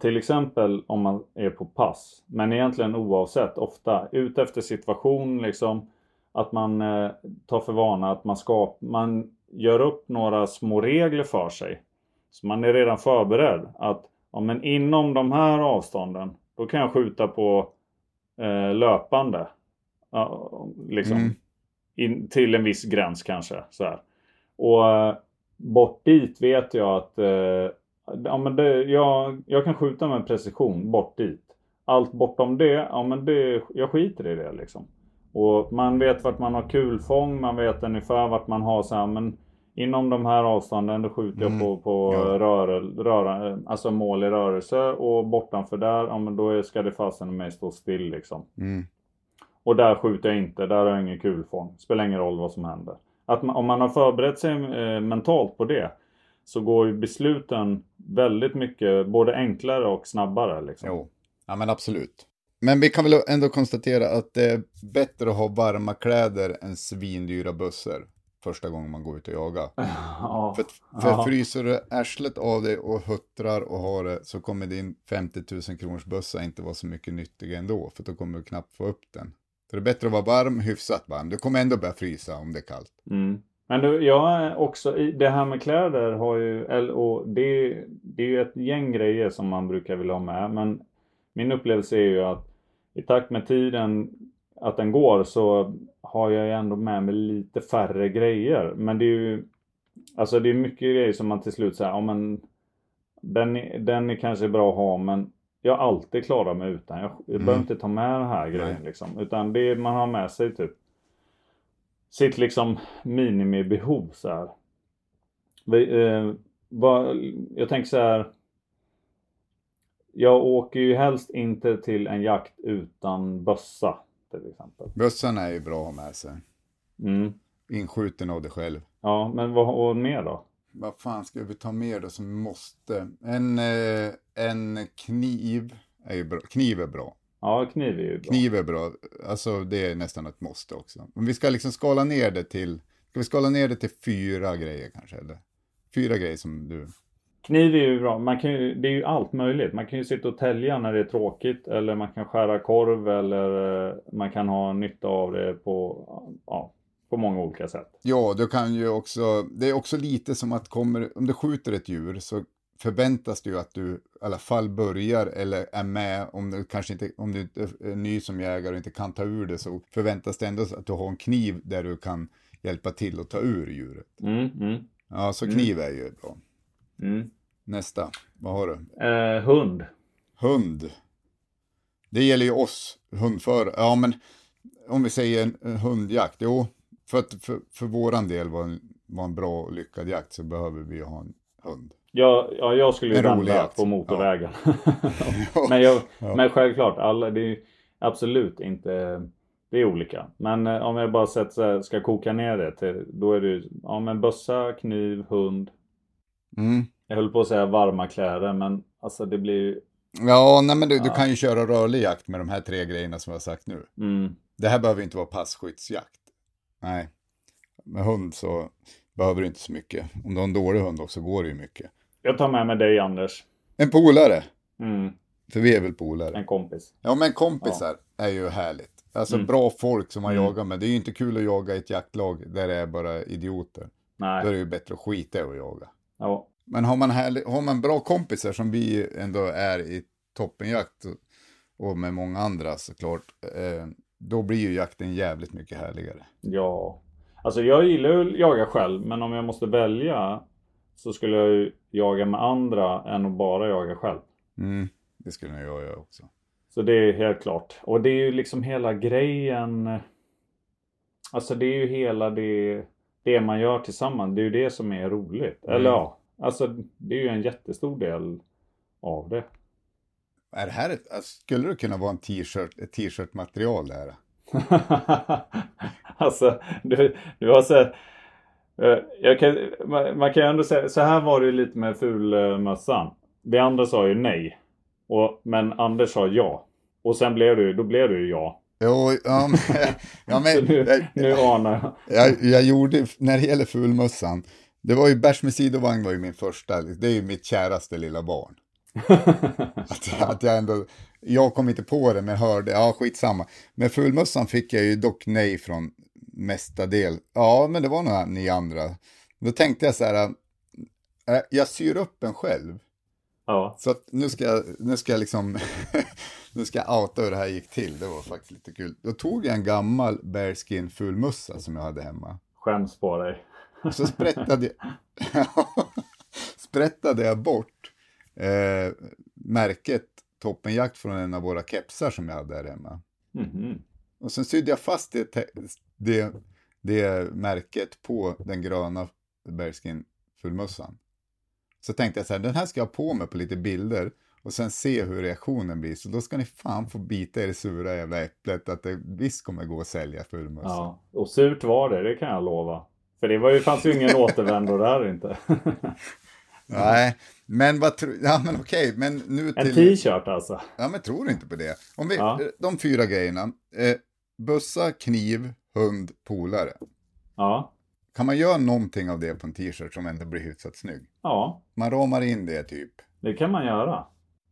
till exempel om man är på pass, men egentligen oavsett, ofta ut efter situation liksom. Att man eh, tar för vana att man, ska, man gör upp några små regler för sig. Så man är redan förberedd att ja, men inom de här avstånden, då kan jag skjuta på eh, löpande. Ja, liksom. Mm. In, till en viss gräns kanske. Så här. Och eh, bort dit vet jag att eh, ja, men det, jag, jag kan skjuta med precision bort dit. Allt bortom det, ja men det, jag skiter i det liksom. Och man vet vart man har kulfång, man vet ungefär vart man har så här, men inom de här avstånden då skjuter jag mm. på, på ja. röre, röra, alltså mål i rörelse och bortanför där, ja men då ska det fasen mig stå still liksom. Mm. Och där skjuter jag inte, där har jag ingen kulfång. Spelar ingen roll vad som händer. Att man, om man har förberett sig eh, mentalt på det så går ju besluten väldigt mycket både enklare och snabbare. Liksom. Jo, ja men absolut. Men vi kan väl ändå konstatera att det är bättre att ha varma kläder än svindyra bussar första gången man går ut och jagar. Ja, för för ja. fryser du arslet av dig och huttrar och har det så kommer din 50 000 kronors bössa inte vara så mycket nyttig ändå. För då kommer du knappt få upp den. Så det är bättre att vara varm, hyfsat varm. Du kommer ändå börja frysa om det är kallt. Mm. Men du, jag också, det här med kläder har ju, och det, det är ju ett gäng grejer som man brukar vilja ha med. Men min upplevelse är ju att i takt med tiden att den går så har jag ju ändå med mig lite färre grejer. Men det är ju, alltså det är mycket grejer som man till slut säger, ja men den, den är kanske bra att ha men jag alltid klarat mig utan. Jag, jag mm. behöver inte ta med den här grejen liksom. Utan det man har med sig typ sitt liksom minimibehov så här. Eh, jag tänker så här. Jag åker ju helst inte till en jakt utan bössa till exempel. Bössan är ju bra att ha med sig. Mm. Inskjuten av dig själv. Ja, men vad mer då? Vad fan ska vi ta mer då som måste? En, eh, en kniv är ju bra. Kniv är bra. Ja, kniv är ju bra. Kniv är bra. Alltså det är nästan ett måste också. Om vi ska liksom skala ner det till, ska vi skala ner det till fyra grejer kanske? Eller? Fyra grejer som du... Kniv är ju bra. Man kan ju, det är ju allt möjligt. Man kan ju sitta och tälja när det är tråkigt. Eller man kan skära korv eller eh, man kan ha nytta av det på, ja, på många olika sätt. Ja, du kan ju också, det är också lite som att kommer, om du skjuter ett djur så förväntas det ju att du i alla fall börjar eller är med om du kanske inte, om du är ny som jägare och inte kan ta ur det så förväntas det ändå att du har en kniv där du kan hjälpa till att ta ur djuret. Mm, mm. Ja, så kniv mm. är ju bra. Mm. Nästa, vad har du? Eh, hund. Hund. Det gäller ju oss hundförare. Ja, men om vi säger en hundjakt. Jo, för att för, för våran del var en, var en bra och lyckad jakt så behöver vi ha en hund. Ja, ja jag skulle ju vända på motorvägen. Ja. men, jag, ja. men självklart, alla, det är absolut inte... Det är olika. Men eh, om jag bara sett, så ska koka ner det till, då är det ja men bössa, kniv, hund. Mm. Jag höll på att säga varma kläder men alltså det blir Ja, nej men du, du kan ju köra rörlig jakt med de här tre grejerna som jag har sagt nu. Mm. Det här behöver inte vara passkyttsjakt. Nej. Med hund så behöver du inte så mycket. Om du har en dålig hund också går det ju mycket. Jag tar med mig dig Anders. En polare. Mm. För vi är väl polare. En kompis. Ja, men kompisar är ju härligt. Alltså Mm. bra folk som man Mm. jagar med. Det är ju inte kul att jaga i ett jaktlag där det är bara idioter. Då är Nej. det ju bättre att skita i att jaga. Ja. Men har man, härlig, har man bra kompisar som vi ändå är i toppenjakt och, och med många andra såklart. Eh, då blir ju jakten jävligt mycket härligare. ja. Alltså jag gillar ju att jaga själv. Men om jag måste välja. Så skulle jag ju jaga med andra än att bara jaga själv. Mm, det skulle nog jag göra också. Så det är helt klart. Och det är ju liksom hela grejen. Alltså det är ju hela det, det man gör tillsammans. Det är ju det som är roligt. Mm. Eller ja, alltså det är ju en jättestor del av det. Är det här ett, alltså, skulle det kunna vara en t-shirt, ett t-shirt-material det här? alltså, du, du har så eh, kan, man, kan ju ändå säga, så här var det ju lite med fulmössan. Det andra sa ju nej. Och, men Anders sa ja. Och sen blev ju, då blev det ju ja. Jo, ja, men, ja, men nu, jag, nu anar jag. jag, gjorde, när det gäller fulmössan, det var ju bärs med sidovagn var ju min första, det är ju mitt käraste lilla barn. Att, att jag ändå, jag kom inte på det men hörde, ja skitsamma. Med fulmössan fick jag ju dock nej från mesta del. Ja, men det var några ni andra. Då tänkte jag så här, äh, jag syr upp en själv. Ja. Så att nu ska jag, nu ska jag liksom, nu ska jag outa hur det här gick till. Det var faktiskt lite kul. Då tog jag en gammal bearskin fulmössa som jag hade hemma. Skäms på dig. Och så sprättade jag, sprättade jag bort eh, märket Toppenjakt från en av våra kepsar som jag hade där hemma. Mhm. Och sen sydde jag fast det, det, det märket på den gröna bearskin fullmössan. Så tänkte jag så här, den här ska jag ha på mig på lite bilder och sen se hur reaktionen blir. Så då ska ni fan få bita i det sura jävla äpplet att det visst kommer gå att sälja fullmössa. Ja. Och surt var det, det kan jag lova. För det var ju, fanns ju ingen återvändo där inte. Nej, men vad tror, ja men okej, men nu En till... t-shirt alltså. Ja, men tror du inte på det? Om vi, Ja. de fyra grejerna, eh, bussa, kniv, hund, polare. Ja. Kan man göra någonting av det på en t-shirt som ändå blir hyfsat snygg? Ja, Man ramar in det typ. det kan man göra.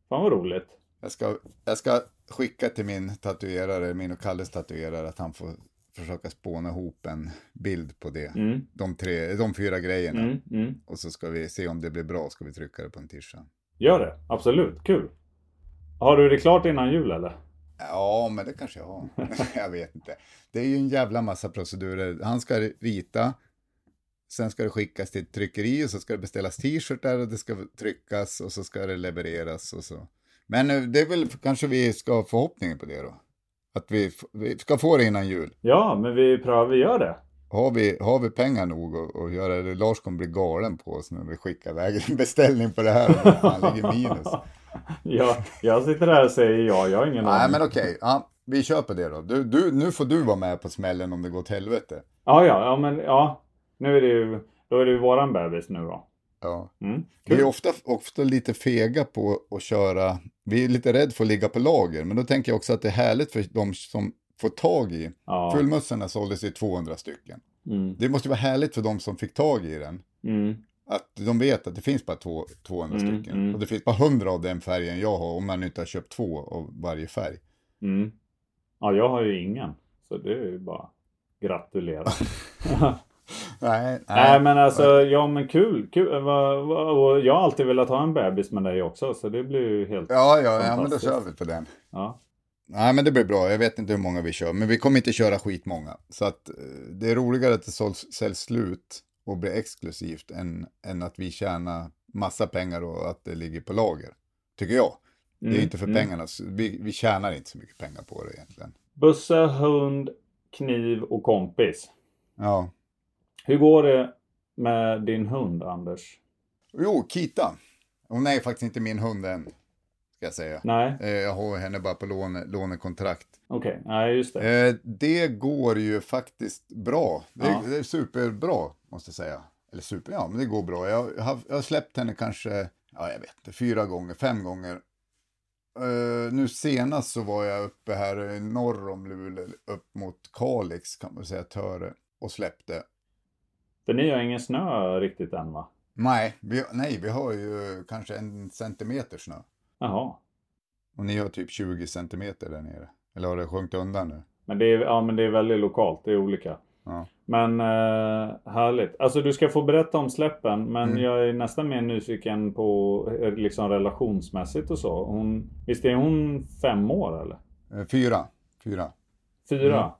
Fan vad roligt. Jag ska, jag ska skicka till min tatuerare, min och Kalles tatuerare, att han får försöka spåna ihop en bild på det. Mm. De, tre, de fyra grejerna. Mm, mm. Och så ska vi se om det blir bra, ska vi trycka det på en tisha. Gör det, absolut. Kul. Har du det klart innan jul eller? Ja, men det kanske jag har. jag vet inte. Det är ju en jävla massa procedurer. Han ska rita, sen ska det skickas till ett tryckeri och så ska det beställas t-shirtar och det ska tryckas och så ska det levereras och så. Men eh, det är väl kanske vi ska ha förhoppningen på det då. Att vi, vi ska få det innan jul. Ja, men vi prövar, vi gör det. Har vi, har vi pengar nog att, att göra det? Lars kommer bli galen på oss när vi skickar iväg en beställning på det här. Fan ligger minus. Ja, jag sitter där och säger ja, jag har ingen Nej aning. men okej, ja, vi på det då. Du, du, nu får du vara med på smällen om det går åt helvete. Ja, ja, ja, men ja. Nu är det ju, då är det ju våran bebis nu då. Ja. Mm. Vi är ofta, ofta lite fega på att köra, vi är lite rädda för att ligga på lager, men då tänker jag också att det är härligt för de som får tag i, Ja. fullmössorna såldes i 200 stycken. Mm. Det måste vara härligt för de som fick tag i den, Mm. Att de vet att det finns bara två, 200 Mm, stycken. mm. Och det finns bara 100 av den färgen jag har, om man inte har köpt två av varje färg. Mm. Ja, jag har ju ingen. Så det är ju bara gratulera. Nej, Nej men alltså, ja men kul. kul. Och jag har alltid velat ha en bebis med dig också. Så det blir ju helt... Ja, ja, ja, men då kör vi på den. Ja. Nej, men det blir bra. Jag vet inte hur många vi kör, men vi kommer inte köra skitmånga. Så att eh, det är roligare att det såls, säljs slut och blir exklusivt än, än att vi tjänar massa pengar och att det ligger på lager. Tycker jag. Det är Mm, inte för mm. pengarna. Vi, vi tjänar inte så mycket pengar på det egentligen. Busse, hund, kniv och kompis. Ja. Hur går det med din hund Anders? Jo, Kita. Hon är faktiskt inte min hund än, ska jag säga. Nej, Eh, Jag har henne bara på låne, lånekontrakt. okej. Nej, just det. Eh, det går ju faktiskt bra. Det, är- Ja. det är superbra, måste jag säga. Eller super, ja, men det går bra. Jag har, jag har släppt henne kanske, ja jag vet inte, fyra gånger, fem gånger. Uh, nu senast så var jag uppe här norr om Luleå, upp mot Kalix kan man säga, Töre, och släppte. För ni har ingen snö riktigt än va? Nej, vi, nej, vi har ju kanske en centimeter snö. Jaha. Och ni har typ 20 centimeter där nere. Eller har det sjunkit undan nu? Men det är, ja, men det är väldigt lokalt, det är olika. Ja. Men eh, härligt. Alltså du ska få berätta om släppen men Mm. jag är nästan mer nyfiken på eh, liksom relationsmässigt och så. Hon, visst är hon fem år eller? Eh, Fyra. Fyra. Fyra? Mm.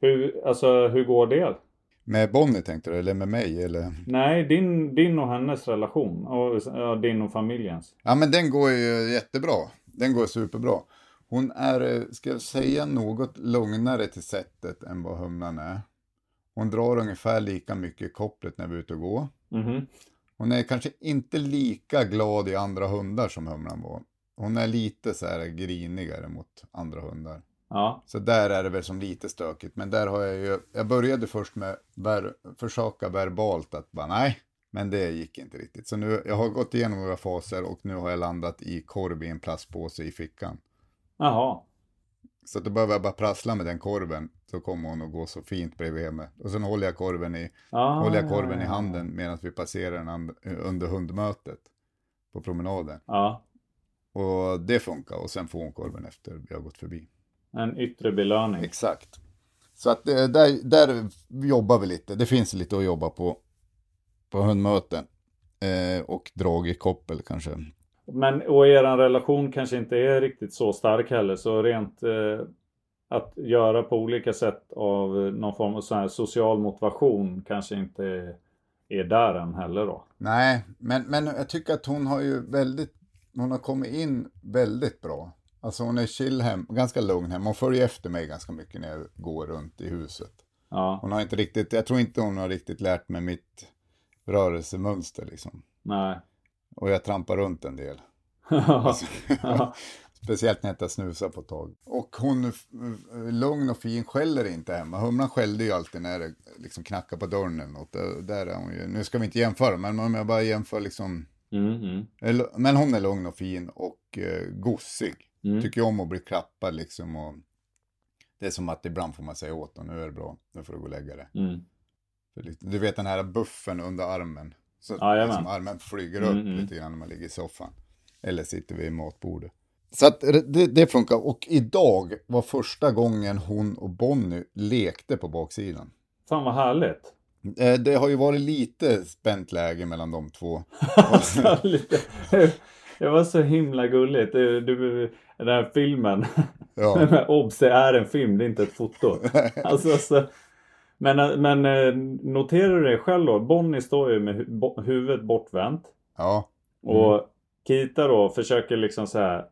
Hur, alltså hur går det? Med Bonnie tänkte du, eller med mig? Eller? Nej, din, din och hennes relation. Och ja, din och familjens. Ja, men den går ju jättebra. Den går superbra. Hon är, eh, ska jag säga, något lugnare till sättet än vad humlan är. Hon drar ungefär lika mycket i kopplet när vi är ute och går. Mhm. Hon är kanske inte lika glad i andra hundar som humlan var. Hon är lite så här grinigare mot andra hundar. Ja. Så där är det väl som lite stökigt. Men där har jag ju, jag började först med ver, försöka verbalt att bara nej, men det gick inte riktigt. Så nu, jag har gått igenom några faser och nu har jag landat i korv i en plastpåse i fickan. Jaha. Så att då behöver jag bara prassla med den korven så kommer hon att gå så fint bredvid mig. Och sen håller jag korven i, Ah, håller jag korven i handen medan vi passerar den and, under hundmötet på promenaden. Ja. Och det funkar och sen får hon korven efter vi har gått förbi. En yttre belöning. Exakt. Så att eh, där, där jobbar vi lite. Det finns lite att jobba på på hundmöten. Eh, och drag i koppel kanske. Men och er relation kanske inte är riktigt så stark heller. Så rent eh, att göra på olika sätt av någon form av sån här social motivation kanske inte är, är där än heller då. Nej, men, men jag tycker att hon har ju väldigt, hon har kommit in väldigt bra. Alltså hon är chill hem, ganska lugn hem. Hon följer efter mig ganska mycket när jag går runt i huset. Ja, Hon har inte riktigt, jag tror inte hon har riktigt lärt mig mitt rörelsemönster liksom. nej. Och jag trampar runt en del. Ja. Speciellt när jag inte har snusat på ett tag. Och hon f- lugn och fin, skäller inte hemma. Humlan skällde ju alltid när det liksom knackar på dörren eller något. Där- Där är hon ju, nu ska vi inte jämföra, men om jag bara jämför liksom. Mm, mm. eller- Men hon är lugn och fin och eh, gossig. Mm. Tycker om att bli klappad liksom. Och det är som att ibland får man säga åt honom, nu är det bra, nu får du gå och lägga det. Mm. Du vet den här buffen under armen. Så Jajamän. liksom armen flyger upp Mm, lite grann när man ligger i soffan. Eller sitter vid matbordet. Så att det, det funkar. Och idag var första gången hon och Bonnie lekte på baksidan. Fan vad härligt. Eh, Det har ju varit lite spänt läge mellan de två. Alltså, lite, det var så himla gulligt. Du, du, den här filmen. Ja. Obs, det är en film, det är inte ett foto. Alltså, alltså, men, men eh, noterar du det själv då? Bonnie står ju med hu- huvudet bortvänt. Ja. Och Kita då försöker liksom så här.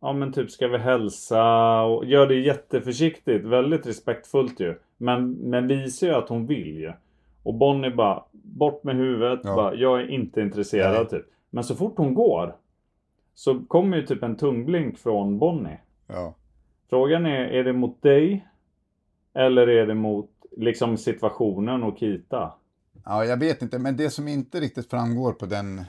Ja men typ ska vi hälsa och gör det jätteförsiktigt. Väldigt respektfullt ju. Men, men visar ju att hon vill ju. Och Bonnie bara bort med huvudet. Ja. Bara, jag är inte intresserad Nej. typ. Men så fort hon går. Så kommer ju typ en tungblink från Bonnie. ja. Frågan är, är det mot dig? Eller är det mot liksom situationen och Kita? Ja, jag vet inte. Men det som inte riktigt framgår på den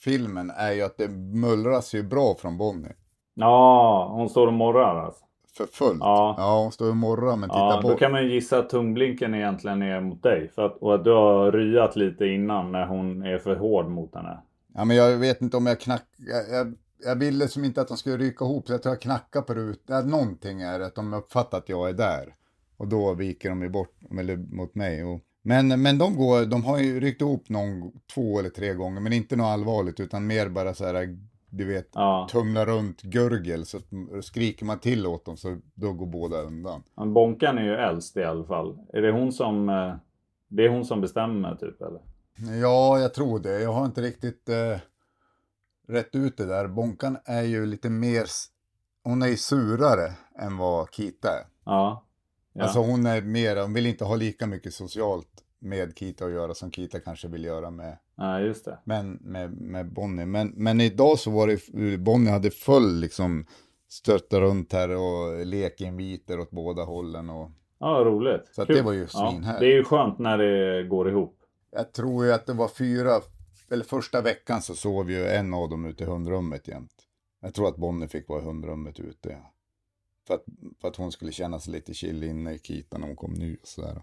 filmen är ju att det mullras ju bra från Bonnie. Ja, hon står och morrar alltså. För fullt. Ja. ja hon står och morrar men tittar Ja, då bort. kan man ju gissa att tungblinken egentligen är mot dig. För att, och att du har ryat lite innan när hon är för hård mot henne. Ja, men jag vet inte om jag knackar. Jag, jag, jag ville som inte att de skulle ryka ihop, så jag tror jag knackar på rutan. Någonting är det, att de uppfattar att jag är där. Och då viker de ju bort, eller mot mig. Och, men, men de går, de har ju ryckt ihop någon, två eller tre gånger, men inte något allvarligt, utan mer bara så här, du vet, Ja, tumla runt gurgel. Så skriker man till åt dem så då går båda undan. men Bonkan är ju äldst i alla fall. Är det hon som... eh, Det är hon som bestämmer typ eller? Ja, jag tror det. Jag har inte riktigt eh, rätt ut det där. Bonkan är ju lite mer, hon är ju surare än vad Kita är. Ja. Ja. Alltså hon är mer, hon vill inte ha lika mycket socialt med Kita att göra som Kita kanske vill göra med, ja, just det. men, med, med Bonnie. Men, men idag så var det, Bonnie hade full liksom stötta runt här och lekinviter åt båda hållen. Och Ja, roligt. Så det var ju ja, svinhärligt. Det är ju skönt när det går ihop. jag tror ju att det var fyra, eller första veckan så sov ju en av dem ute i hundrummet jämt. Jag tror att Bonnie fick vara i hundrummet ute. För att, för att hon skulle känna sig lite chill inne i Kita när hon kom ny och sådär.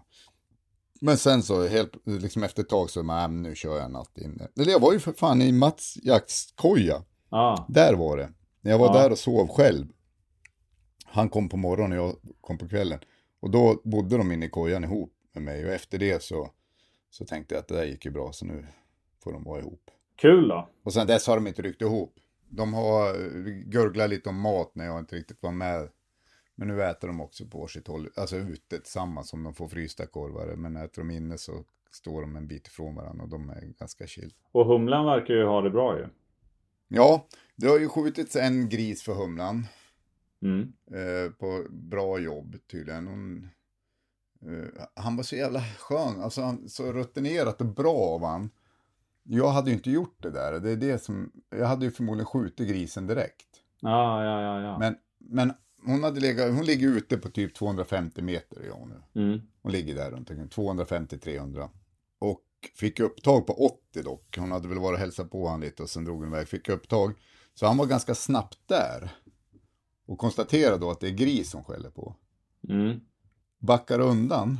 Men sen så helt, liksom efter ett tag så, nej nu kör jag natt inne. Eller jag var ju för fan i Mats jaktskoja. Ah. Där var det. När jag var Ja. där och sov själv. Han kom på morgonen och jag kom på kvällen. Och då bodde de inne i kojan ihop med mig. Och efter det så, så tänkte jag att det där gick ju bra så nu får de vara ihop. Kul då. Och sen dess har de inte ryckt ihop. De har vi gurglar lite om mat när jag inte riktigt var med. Men nu äter de också på sitt håll, alltså ute tillsammans som de får frysta korvar. Men äter de inne så står de en bit ifrån varandra och de är ganska chill. Och humlan verkar ju ha det bra ju. Ja, det har ju skjutits en gris för humlan. Mm. eh, på bra jobb tydligen. Hon, eh, han var så jävla skön, alltså han, så rutinerat och bra av han. Jag hade ju inte gjort det där, det är det som, jag hade ju förmodligen skjutit grisen direkt. Ja, ja, ja, ja. Men, men hon, hade legat, hon ligger ute på typ 250 meter, ja nu. Mm. Hon ligger där runt omkring 250-300. Och fick upptag på 80 dock. Hon hade väl varit och hälsat på honom lite och sen drog hon iväg. Fick upptag. Så han var ganska snabbt där. Och konstaterade då att det är gris som skäller på. Mm. Backar undan.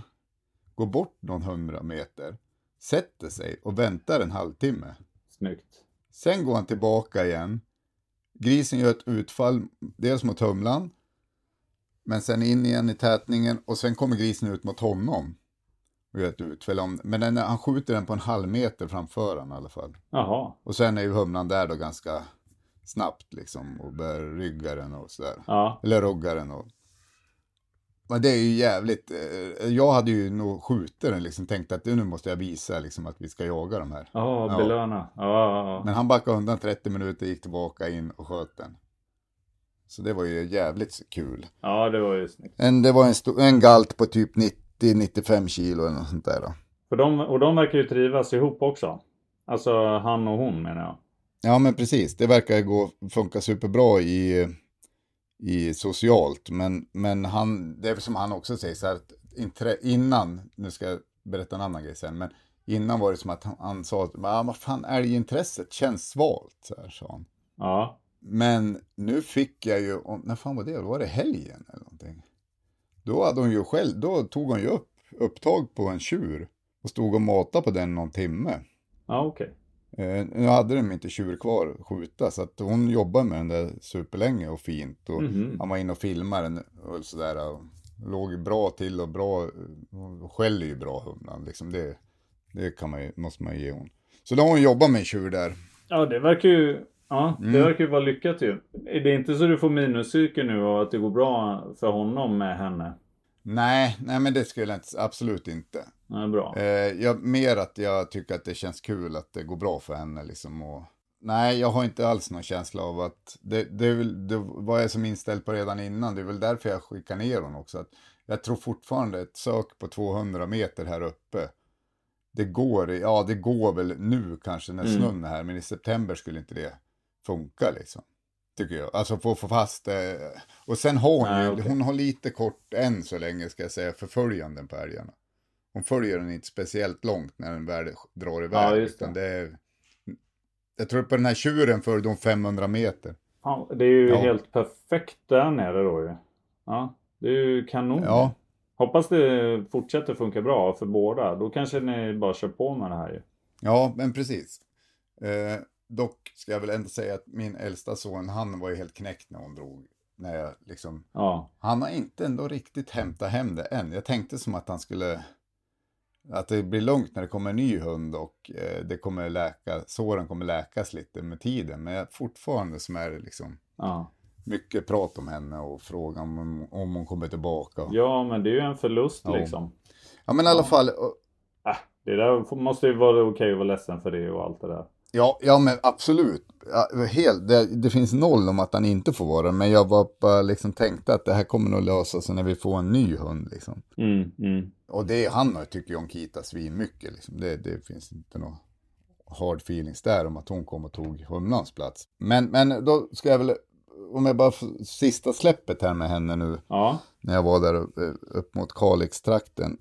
Går bort någon hundra meter. Sätter sig och väntar en halvtimme. Snyggt. Sen går han tillbaka igen. Grisen gör ett utfall, dels mot humlan. Men sen in igen i tätningen och sen kommer grisen ut mot honom. Och gör ett utfall. om- Men den, han skjuter den på en halv meter framför honom i alla fall. Jaha. Och sen är ju humlan där då ganska snabbt liksom och börjar rygga den och sådär. Ja. Eller rugga den och... Men det är ju jävligt... eh, Jag hade ju nog skjutit den liksom, tänkt att nu måste jag visa liksom att vi ska jaga de här. Ja, Ja. belöna. Ja, ja, ja. Men han backade undan 30 minuter, gick tillbaka in och sköt den. Så det var ju jävligt kul. ja, det var ju snyggt. En, det var en, en galt på typ 90-95 kilo eller något sånt där då. För de, och de verkar ju trivas ihop också. Alltså han och hon menar jag. Ja men precis, det verkar gå, funka superbra i, i socialt. Men, men han, det är som han också säger så här, att innan, nu ska jag berätta en annan grej sen, men innan var det som att han, han sa att, ah, vad fan, älgintresset känns svalt, så här sa han. Ja. Men nu fick jag ju, när fan var det? Var det helgen eller någonting? Då hade hon ju själv, då tog hon ju upp upptag på en tjur och stod och matade på den någon timme. Ja, okej. Eh, nu hade de inte tjur kvar att skjuta så att hon jobbade med den där superlänge och fint. Och Mhm. Han var inne och filmade den och sådär. Och låg bra till och bra, och skäller ju bra humlan liksom. Det, det kan man ju, måste man ju ge hon. Så då har hon jobbat med en tjur där. Ja, det verkar ju... Ja, det Mm. verkar ju vara lyckat ju. Är det inte så du får minuspsyke nu och att det går bra för honom med henne? Nej, nej men det skulle jag inte, absolut inte. Ja, bra. Eh, jag, mer att jag tycker att det känns kul att det går bra för henne liksom. Och, nej, jag har inte alls någon känsla av att, det, det, väl, det var jag som inställd på redan innan, det är väl därför jag skickar ner honom också. Att jag tror fortfarande ett sök på 200 meter här uppe, det går, ja det går väl nu kanske när Mm. snön är här, men i september skulle inte det funka liksom. Tycker jag. Alltså få få fast det. Och sen har hon Nej, ju, okej. hon har lite kort än så länge ska jag säga, förföljanden på älgarna. Hon följer den inte speciellt långt när den väl drar iväg. Ja, det. utan det är, jag tror på den här tjuren följde hon 500 meter. Ja, det är ju Ja. helt perfekt där nere då ju. Ja, det är ju kanon. Ja, Hoppas det fortsätter funka bra för båda. Då kanske ni bara kör på med det här ju. ja men precis. Eh, dock ska jag väl ändå säga att min äldsta son, han var ju helt knäckt när hon drog. När jag liksom, Ja, han har inte ändå riktigt hämtat hem det än. Jag tänkte som att han skulle, att det blir lugnt när det kommer en ny hund och eh, det kommer läka, såren kommer läkas lite med tiden. Men jag, fortfarande som är det liksom ja. mycket prat om henne och frågan om, om hon kommer tillbaka. Ja, Ja, men det är ju en förlust Ja. liksom. men i alla fall, och- Äh, det där måste ju vara okej att vara ledsen för det och allt det där. Ja, ja men absolut. Ja, helt, det, det finns noll om att han inte får vara men jag var bara liksom tänkte att det här kommer nog lösa sig när vi får en ny hund liksom. Mm, mm. Och det, han har- tycker om Kita svin mycket liksom. Det, det finns inte några hard feelings där om att hon kom och tog humlans plats. Men, men då ska jag väl, om jag bara sista släppet här med henne nu. Ja, när jag var där upp, upp mot Kalixtrakten.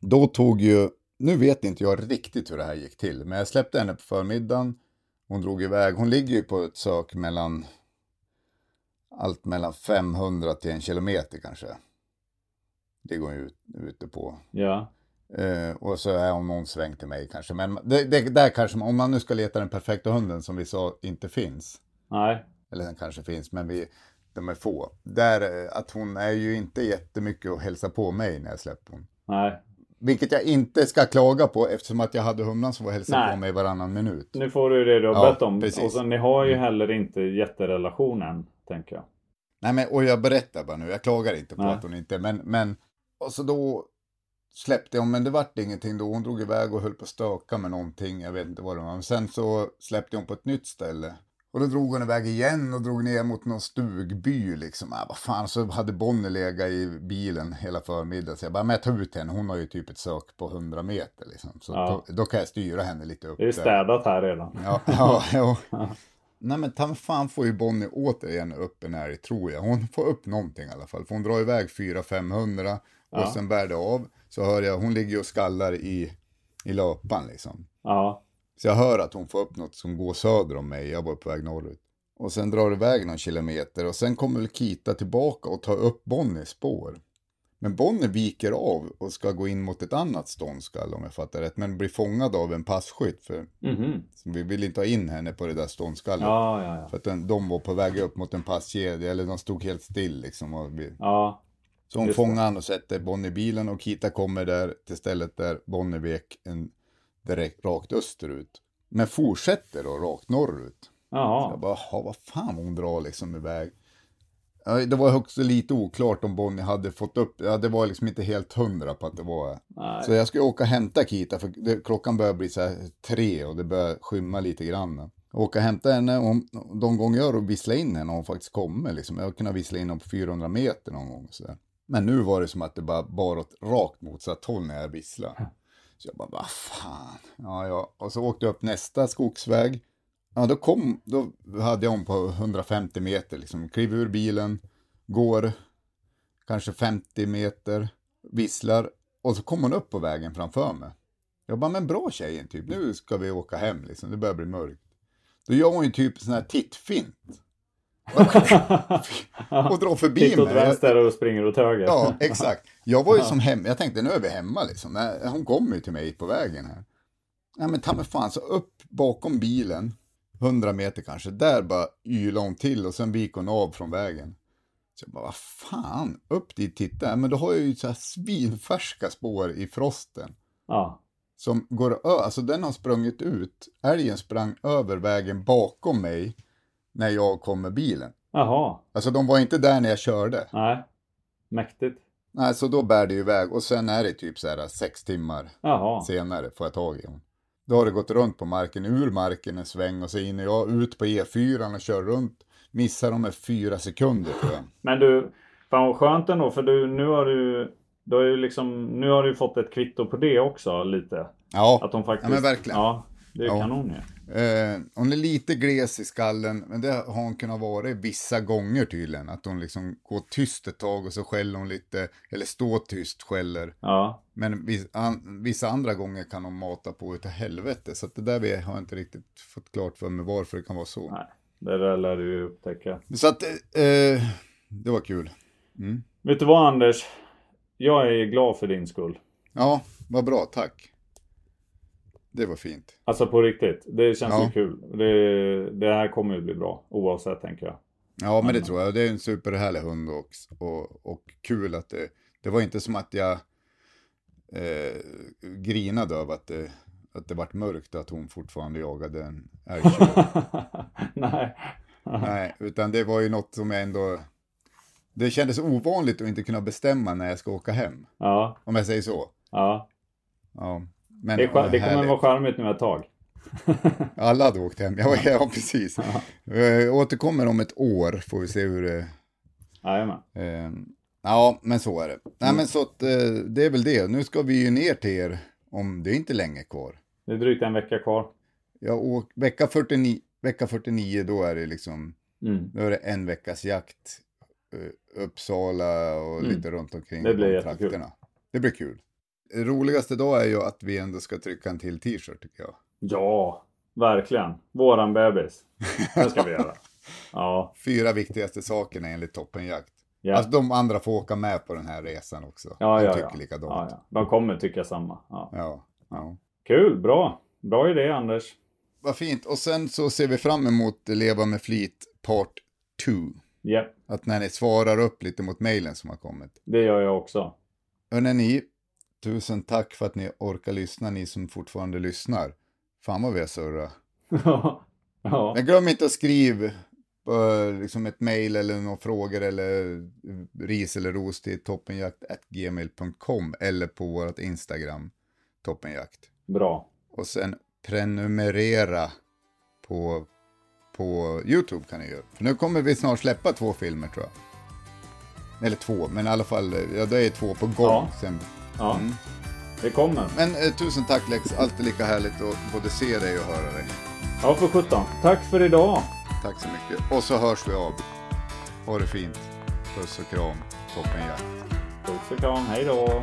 Då tog ju, nu vet inte jag riktigt hur det här gick till, men jag släppte henne på förmiddagen. Hon drog iväg, hon ligger ju på ett sök mellan allt mellan 500 till en kilometer kanske. Det går ju ut, ute på. Ja. Uh, och så är hon någon sväng till mig kanske. Men det, det, där kanske, om man nu ska leta den perfekta hunden som vi sa inte finns. Nej. Eller den kanske finns, men vi, de är få. Där, att hon är ju inte jättemycket att hälsa på mig när jag släpper hon. Nej. Vilket jag inte ska klaga på eftersom att jag hade humlan som var hälsade på mig varannan minut. Nu får du det du har ja, bett om. Precis. Och så, ni har ju heller inte jätterelationen, tänker jag. Nej, men och jag berättar bara nu. Jag klagar inte på Nej. att hon inte, men, men och så då släppte jag, men det vart ingenting då. Hon drog iväg och höll på att stöka med någonting. Jag vet inte vad det var. Men sen så släppte hon på ett nytt ställe. Och då drog hon iväg igen och drog ner mot någon stugby liksom. Ah, vad fan, så hade Bonnie legat i bilen hela förmiddagen. Så jag bara, men jag tar ut henne. Hon har ju typ ett sök på 100 meter liksom. Så Ja. då, då kan jag styra henne lite upp Det är där. städat här redan. Ja, ja, ja. Nej men ta fan får ju Bonnie återigen upp en älg tror jag. Hon får upp någonting i alla fall. För hon drar iväg 400-500 och Ja. sen bär det av. Så hör jag, hon ligger ju och skallar i, i löpan liksom. Ja. Så jag hör att hon får upp något som går söder om mig. Jag var på väg norrut. Och sen drar det iväg någon kilometer och sen kommer väl Kita tillbaka och tar upp Bonnies spår. Men Bonnie viker av och ska gå in mot ett annat ståndskall om jag fattar rätt. Men blir fångad av en passkytt för Mhm. så vi vill inte ha in henne på det där ståndskallet. Ja, ja, ja. För att den, de var på väg upp mot en passkedja, eller de stod helt still liksom. Vi, så hon fångar han och sätter Bonnie i bilen och Kita kommer där till stället där Bonnie vek en direkt rakt österut. Men fortsätter då rakt norrut. Så jag Jaha. bara, "Jaha, vad fan hon drar liksom iväg. Det var också lite oklart om Bonnie hade fått upp, ja det var liksom inte helt hundra på att det var. Nej. Så jag ska åka och hämta Kita för det, klockan börjar bli så här tre och det börjar skymma lite grann. Åka och hämta henne och de gånger jag har visslat in henne har hon faktiskt kommer liksom. Jag har kunnat vissla in henne på 400 meter någon gång. Så där. Men nu var det som att det bara bar åt rakt motsatt håll när jag visslade. Så jag bara, vad fan. Ja, ja. Och så åkte jag upp nästa skogsväg. Ja, då kom, då hade jag om på 150 meter liksom. Kliver ur bilen, går kanske 50 meter, visslar och så kom hon upp på vägen framför mig. Jag bara, men bra tjejen, typ. Nu ska vi åka hem liksom. Det börjar bli mörkt. Då gör hon ju typ sån här tittfint och drar förbi Titt åt mig. vänster och springer åt höger. Ja, exakt. Jag var ju som hem, jag tänkte nu är vi hemma liksom. Hon kommer ju till mig på vägen här. Nej men ta mig fan, så upp bakom bilen, 100 meter kanske, där bara ylade hon till och sen vik hon av från vägen. Så jag bara, vad fan, upp dit, titta, men då har jag ju så här svinfärska spår i frosten. Ja. Som går ö, alltså den har sprungit ut, älgen sprang över vägen bakom mig när jag kom med bilen. Jaha. Alltså de var inte där när jag körde. Nej. Mäktigt. Nej, så då bär det iväg och sen är det typ så här sex timmar Jaha. senare får jag tag i hon. Då har det gått runt på marken, ur marken en sväng och så in jag ut på E4 och kör runt. Missar de med fyra sekunder tror jag. Men du, fan vad skönt ändå för du, nu har du, du har ju liksom, nu har du fått ett kvitto på det också lite. Ja, Att de faktiskt, ja men verkligen. Ja, det är Ja. kanon ju. Eh, hon är lite gles i skallen, men det har hon kunnat vara vissa gånger tydligen. Att hon liksom går tyst ett tag och så skäller hon lite, eller står tyst, skäller. Ja. Men vis, an, vissa andra gånger kan hon mata på utav helvete. Så det där vet- har jag inte riktigt fått klart för mig varför det kan vara så. Nej, det där lär du ju upptäcka. Så att, eh, det var kul. Mm. Vet du vad Anders? Jag är glad för din skull. Ja, vad bra, tack. Det var fint. Alltså på riktigt. Det känns Ja. ju kul. Det, det här kommer ju bli bra. Oavsett tänker jag. Ja, men det tror jag. Det är en superhärlig hund också. Och, och kul att det, det var inte som att jag eh, grinade över att det, att det vart mörkt och att hon fortfarande jagade en älgtjur. Nej. Nej, utan det var ju något som jag ändå... Det kändes ovanligt att inte kunna bestämma när jag ska åka hem. Ja. Om jag säger så. Ja. Ja, men Det, det kommer vara charmigt nu ett tag. Alla hade åkt hem. Ja, ja precis. Jag återkommer om ett år, får vi se hur det... Jajamän. Eh, ja, men så är det. Nej, men så att, eh, det är väl det. Nu ska vi ju ner till er om det är inte länge kvar. Det är drygt en vecka kvar. Jag åk, vecka, 49, vecka 49, då är det liksom, Mm. då är det en veckas jakt. eh, Uppsala och Mm. lite runt omkring Det blir de jättekul. trakterna. Det blir kul. Det roligaste då är ju att vi ändå ska trycka en till t-shirt tycker jag. Ja, verkligen. Våran bebis. Det ska vi göra. Ja. Fyra viktigaste sakerna enligt Toppenjakt. Ja. Alltså de andra får åka med på den här resan också. Ja, de ja, tycker ja. likadant. ja, ja. De kommer tycka samma. Ja. Ja, ja. Kul, bra. Bra idé Anders. Vad fint. Och sen så ser vi fram emot Leva med flit part 2. Ja, Att när ni svarar upp lite mot mejlen som har kommit. det gör jag också. Hörrni, ni, tusen tack för att ni orkar lyssna, ni som fortfarande lyssnar. Fan vad vi har surrat. ja. Ja. Men glöm inte att skriva liksom ett mejl eller några frågor eller ris eller ros till toppenjakt.gmail.com eller på vårt Instagram, toppenjakt. Bra. Och sen prenumerera på, på YouTube kan ni göra. För nu kommer vi snart släppa två filmer tror jag. Eller två, men i alla fall, ja det är två på gång. Ja. Sen. Ja, Mm. det kommer. Men eh, tusen tack Lex, alltid lika härligt att både se dig och höra dig. Ja, för sjutton. Tack för idag. Tack så mycket. Och så hörs vi av. Ha det fint. Puss och kram. Toppenjakt. Puss och kram. Hej då.